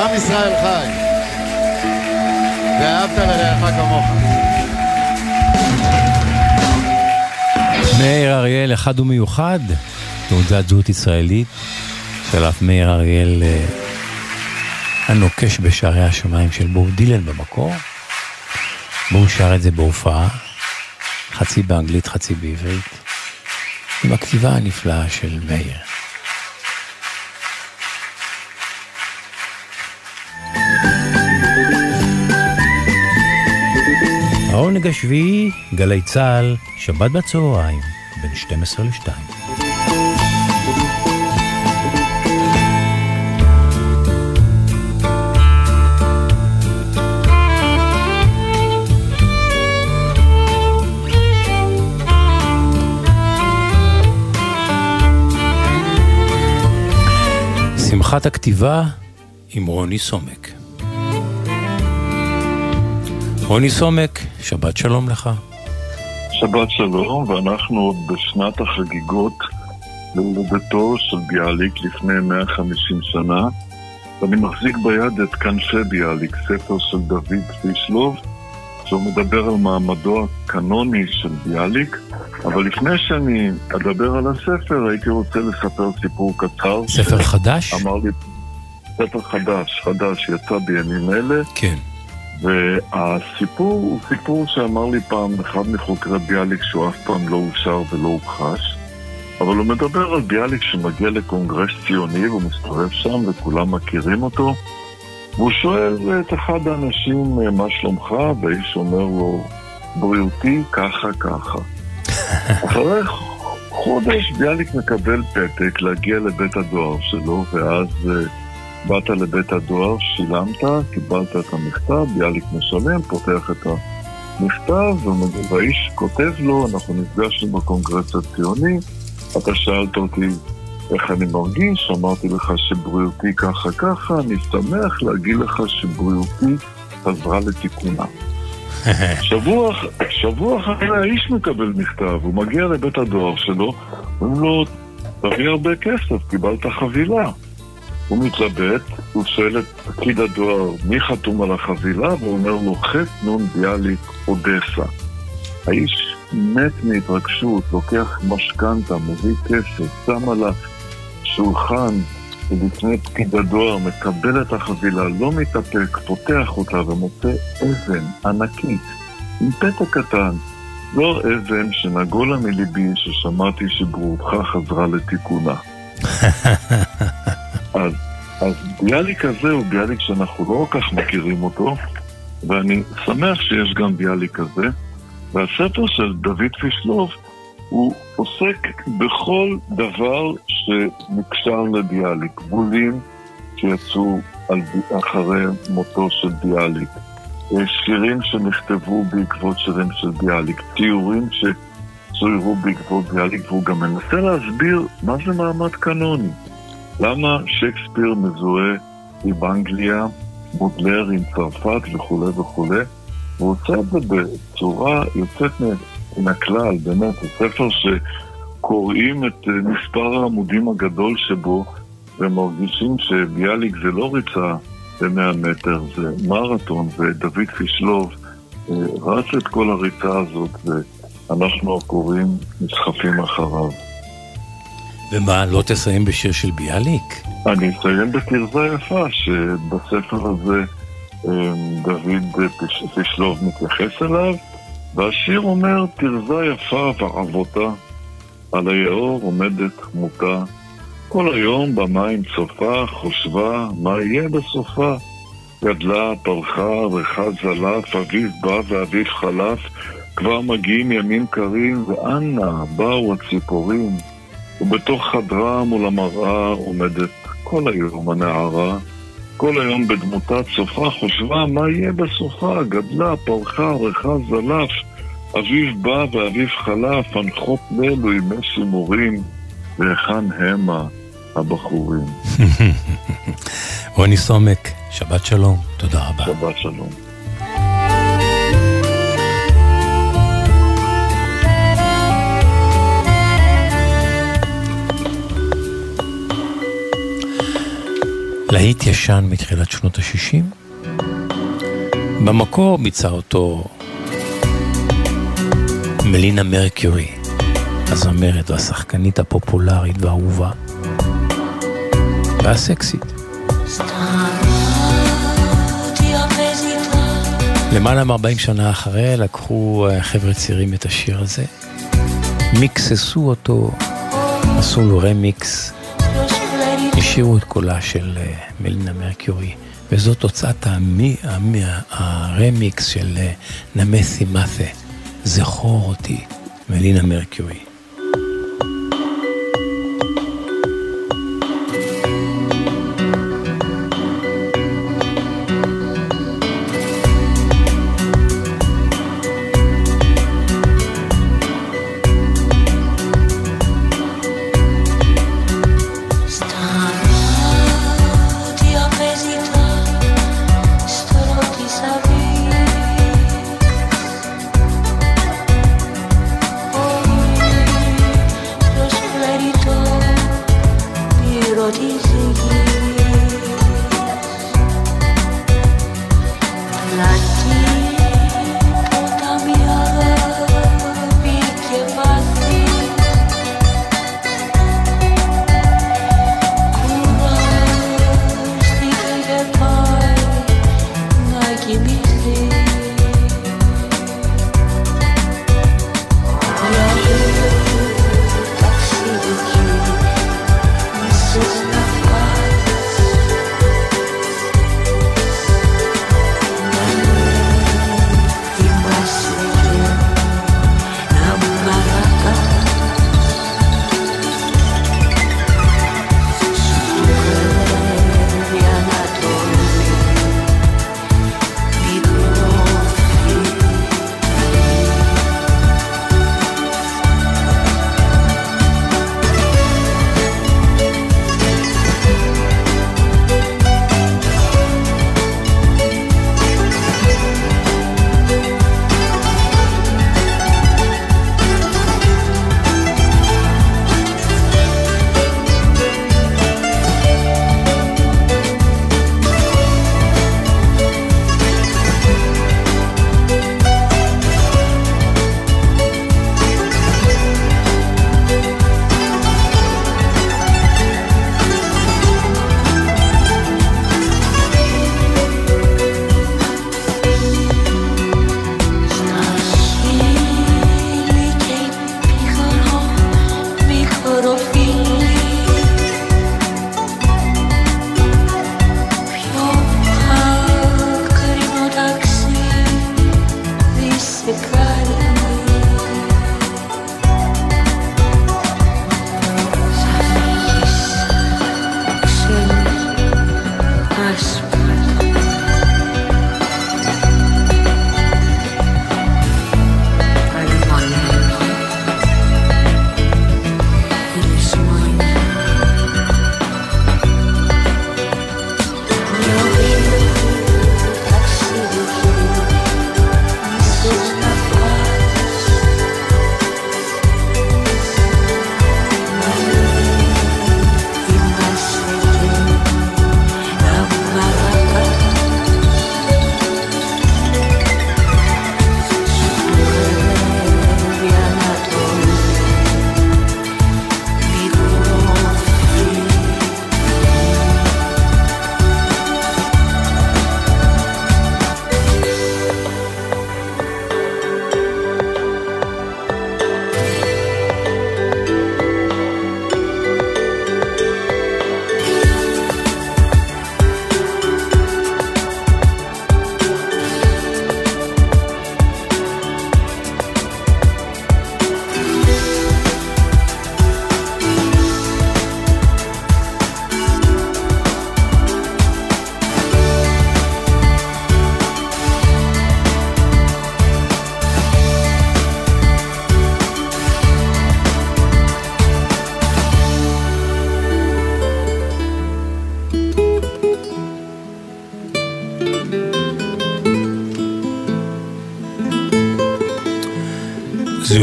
Speaker 18: עם ישראל חי. ואהבת לרעך כמוך.
Speaker 5: מאיר אריאל, אחד ומיוחד, תעודת זהות ישראלית, שלף מאיר אריאל אה, הנוקש בשערי השמיים של בוב דילן במקור. והוא שר את זה בהופעה, חצי באנגלית, חצי בעברית, עם הכתיבה הנפלאה של מאיר. העונג השביעי, גלי צה"ל, שבת בצהריים, בין 12 ל-2. שמחת הכתיבה עם רוני סומק. רוני סומק, שבת שלום לך.
Speaker 24: שבת שלום, ואנחנו עוד בשנת החגיגות להולדתו של ביאליק לפני 150 שנה, ואני מחזיק ביד את כנפי ביאליק, ספר של דוד פישלוב, שהוא מדבר על מעמדו הקנוני של ביאליק, אבל לפני שאני אדבר על הספר, הייתי רוצה לספר סיפור קצר.
Speaker 5: ספר חדש?
Speaker 24: אמר לי, ספר חדש, חדש, יצא בימים אלה.
Speaker 5: כן.
Speaker 24: והסיפור הוא סיפור שאמר לי פעם אחד מחוקרי ביאליק שהוא אף פעם לא אושר ולא הוכחש, אבל הוא מדבר על ביאליק שמגיע לקונגרס ציוני והוא מסתובב שם וכולם מכירים אותו, והוא שואל את אחד האנשים מה שלומך, והאיש אומר לו בריאותי ככה ככה. אחרי חודש ביאליק מקבל פתק להגיע לבית הדואר שלו, ואז אה, באת לבית הדואר, שילמת, קיבלת את המכתב, ביאליק משלם, פותח את המכתב, והאיש כותב לו, אנחנו נפגשנו בקונגרס הציוני, אתה שאלת אותי איך אני מרגיש, אמרתי לך שבריאותי ככה ככה, אני שמח להגיד לך שבריאותי חזרה לתיקונה. שבוע, שבוע אחרי האיש מקבל מכתב, הוא מגיע לבית הדואר שלו, אומרים לו, תביא הרבה כסף, קיבלת חבילה. הוא מתלבט, הוא שואל את פקיד הדואר מי חתום על החבילה, והוא אומר לו חטא נון ביאליק אודסה. האיש מת מהתרגשות, לוקח משכנתה, מביא כסף, שם על השולחן ולפני פקיד הדואר, מקבל את החבילה, לא מתאפק, פותח אותה ומוצא אבן ענקית עם פתק קטן. לא אבן שנגולה מליבי ששמעתי שבריאותך חזרה לתיקונה. אז, אז ביאליק הזה הוא ביאליק שאנחנו לא כל כך מכירים אותו, ואני שמח שיש גם ביאליק כזה. והספר של דוד פישלוב הוא עוסק בכל דבר שנקשר לביאליק. בולים שיצאו על, אחרי מותו של ביאליק. שירים שנכתבו בעקבות שירים של ביאליק. ציורים שצוירו בעקבות ביאליק, והוא גם מנסה להסביר מה זה מעמד קנוני. למה שייקספיר מזוהה עם אנגליה, בודלר עם צרפת וכולי וכולי, והוא עושה את זה בצורה יוצאת מן הכלל, באמת, זה ספר שקוראים את מספר העמודים הגדול שבו ומרגישים שביאליק זה לא ריצה ב-100 מטר, זה מרתון, ודוד פישלוב אה, רץ את כל הריצה הזאת, ואנחנו הקוראים נסחפים אחריו.
Speaker 5: ומה, לא תסיים בשיר של ביאליק?
Speaker 24: אני אסיים בתרזה יפה, שבספר הזה אה, דוד פישלוב מתייחס אליו, והשיר אומר, תרזה יפה ועבותה, על היאור עומדת מותה, כל היום במים צופה, חושבה, מה יהיה בסופה? גדלה, פרחה, ריחה זלף, אביב בא ואביב חלף, כבר מגיעים ימים קרים, ואנה באו הציפורים. ובתוך חדרה מול המראה עומדת כל היום הנערה, כל היום בדמותה צופה, חושבה מה יהיה בסופה, גדלה, פרחה, ריחה זלף, אביב בא ואביב חלף, הנחות נלו ימי שימורים, והיכן המה הבחורים.
Speaker 5: רוני סומק, שבת שלום, תודה רבה.
Speaker 24: שבת שלום.
Speaker 5: להיט ישן מתחילת שנות ה-60. במקור ביצע אותו מלינה מרקיורי, הזמרת והשחקנית הפופולרית והאהובה, והסקסית. למעלה מ-40 שנה אחרי לקחו אה, חבר'ה צעירים את השיר הזה, מיקססו אותו, עשו לו רמיקס, השאירו את קולה של אה, מלינה מרקיורי, וזו תוצאת המי, המי, הרמיקס של אה, נמסי מאתה, זכור אותי, מלינה מרקיורי.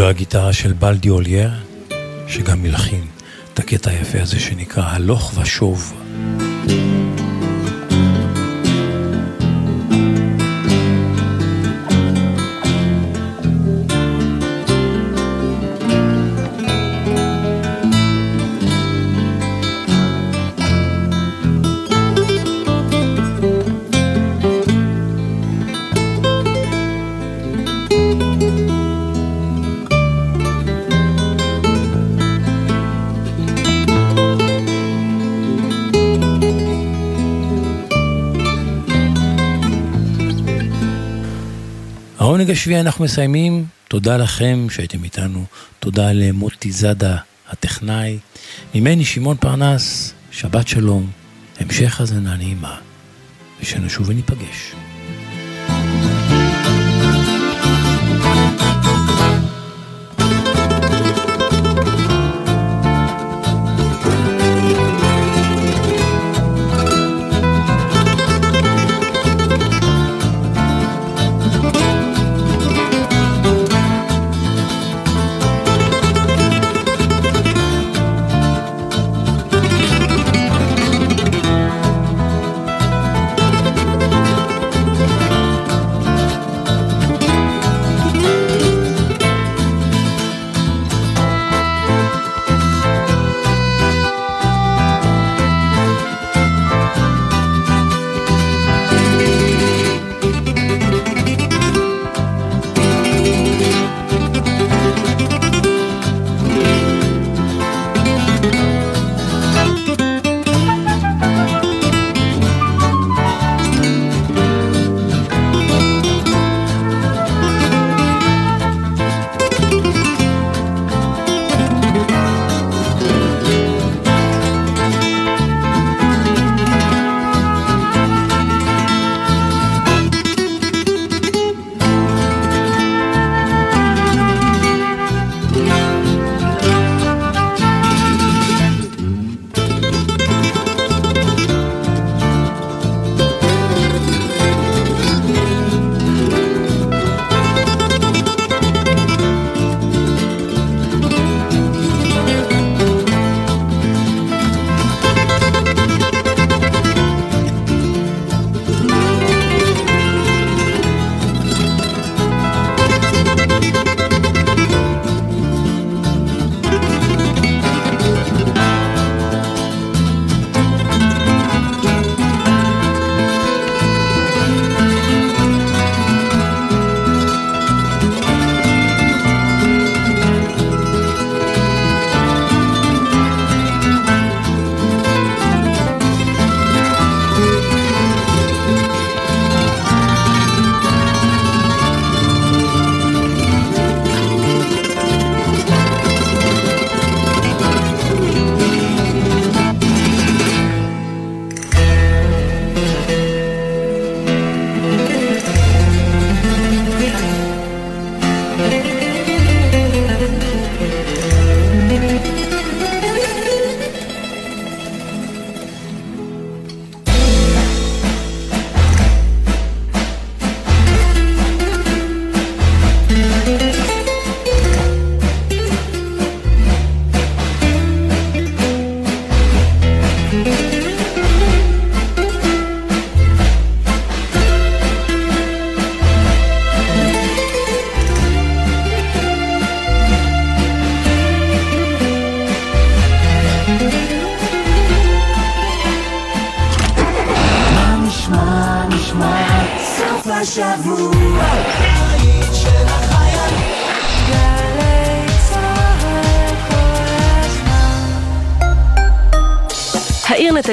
Speaker 5: זו הגיטרה של בלדי אולייר, שגם מלחין את הקטע היפה הזה שנקרא הלוך ושוב. השביעי אנחנו מסיימים. תודה לכם שהייתם איתנו. תודה למוטי זאדה הטכנאי. ממני שמעון פרנס, שבת שלום, המשך האזנה נעימה, ושנשוב וניפגש.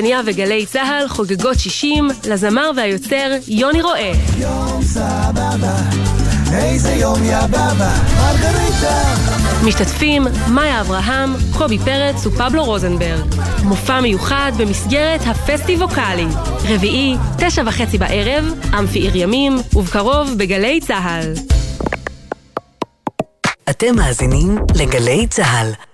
Speaker 25: נתניה וגלי צה"ל חוגגות 60 לזמר והיוצר יוני רואה.
Speaker 26: יום סבבה, איזה יום יא בבא, מרגריטה.
Speaker 25: משתתפים מאיה אברהם, קובי פרץ ופבלו רוזנברג. מופע מיוחד במסגרת הפסטיבוקלי. רביעי, תשע וחצי בערב, אמפי עיר ימים, ובקרוב בגלי צה"ל.
Speaker 2: אתם מאזינים לגלי צה"ל.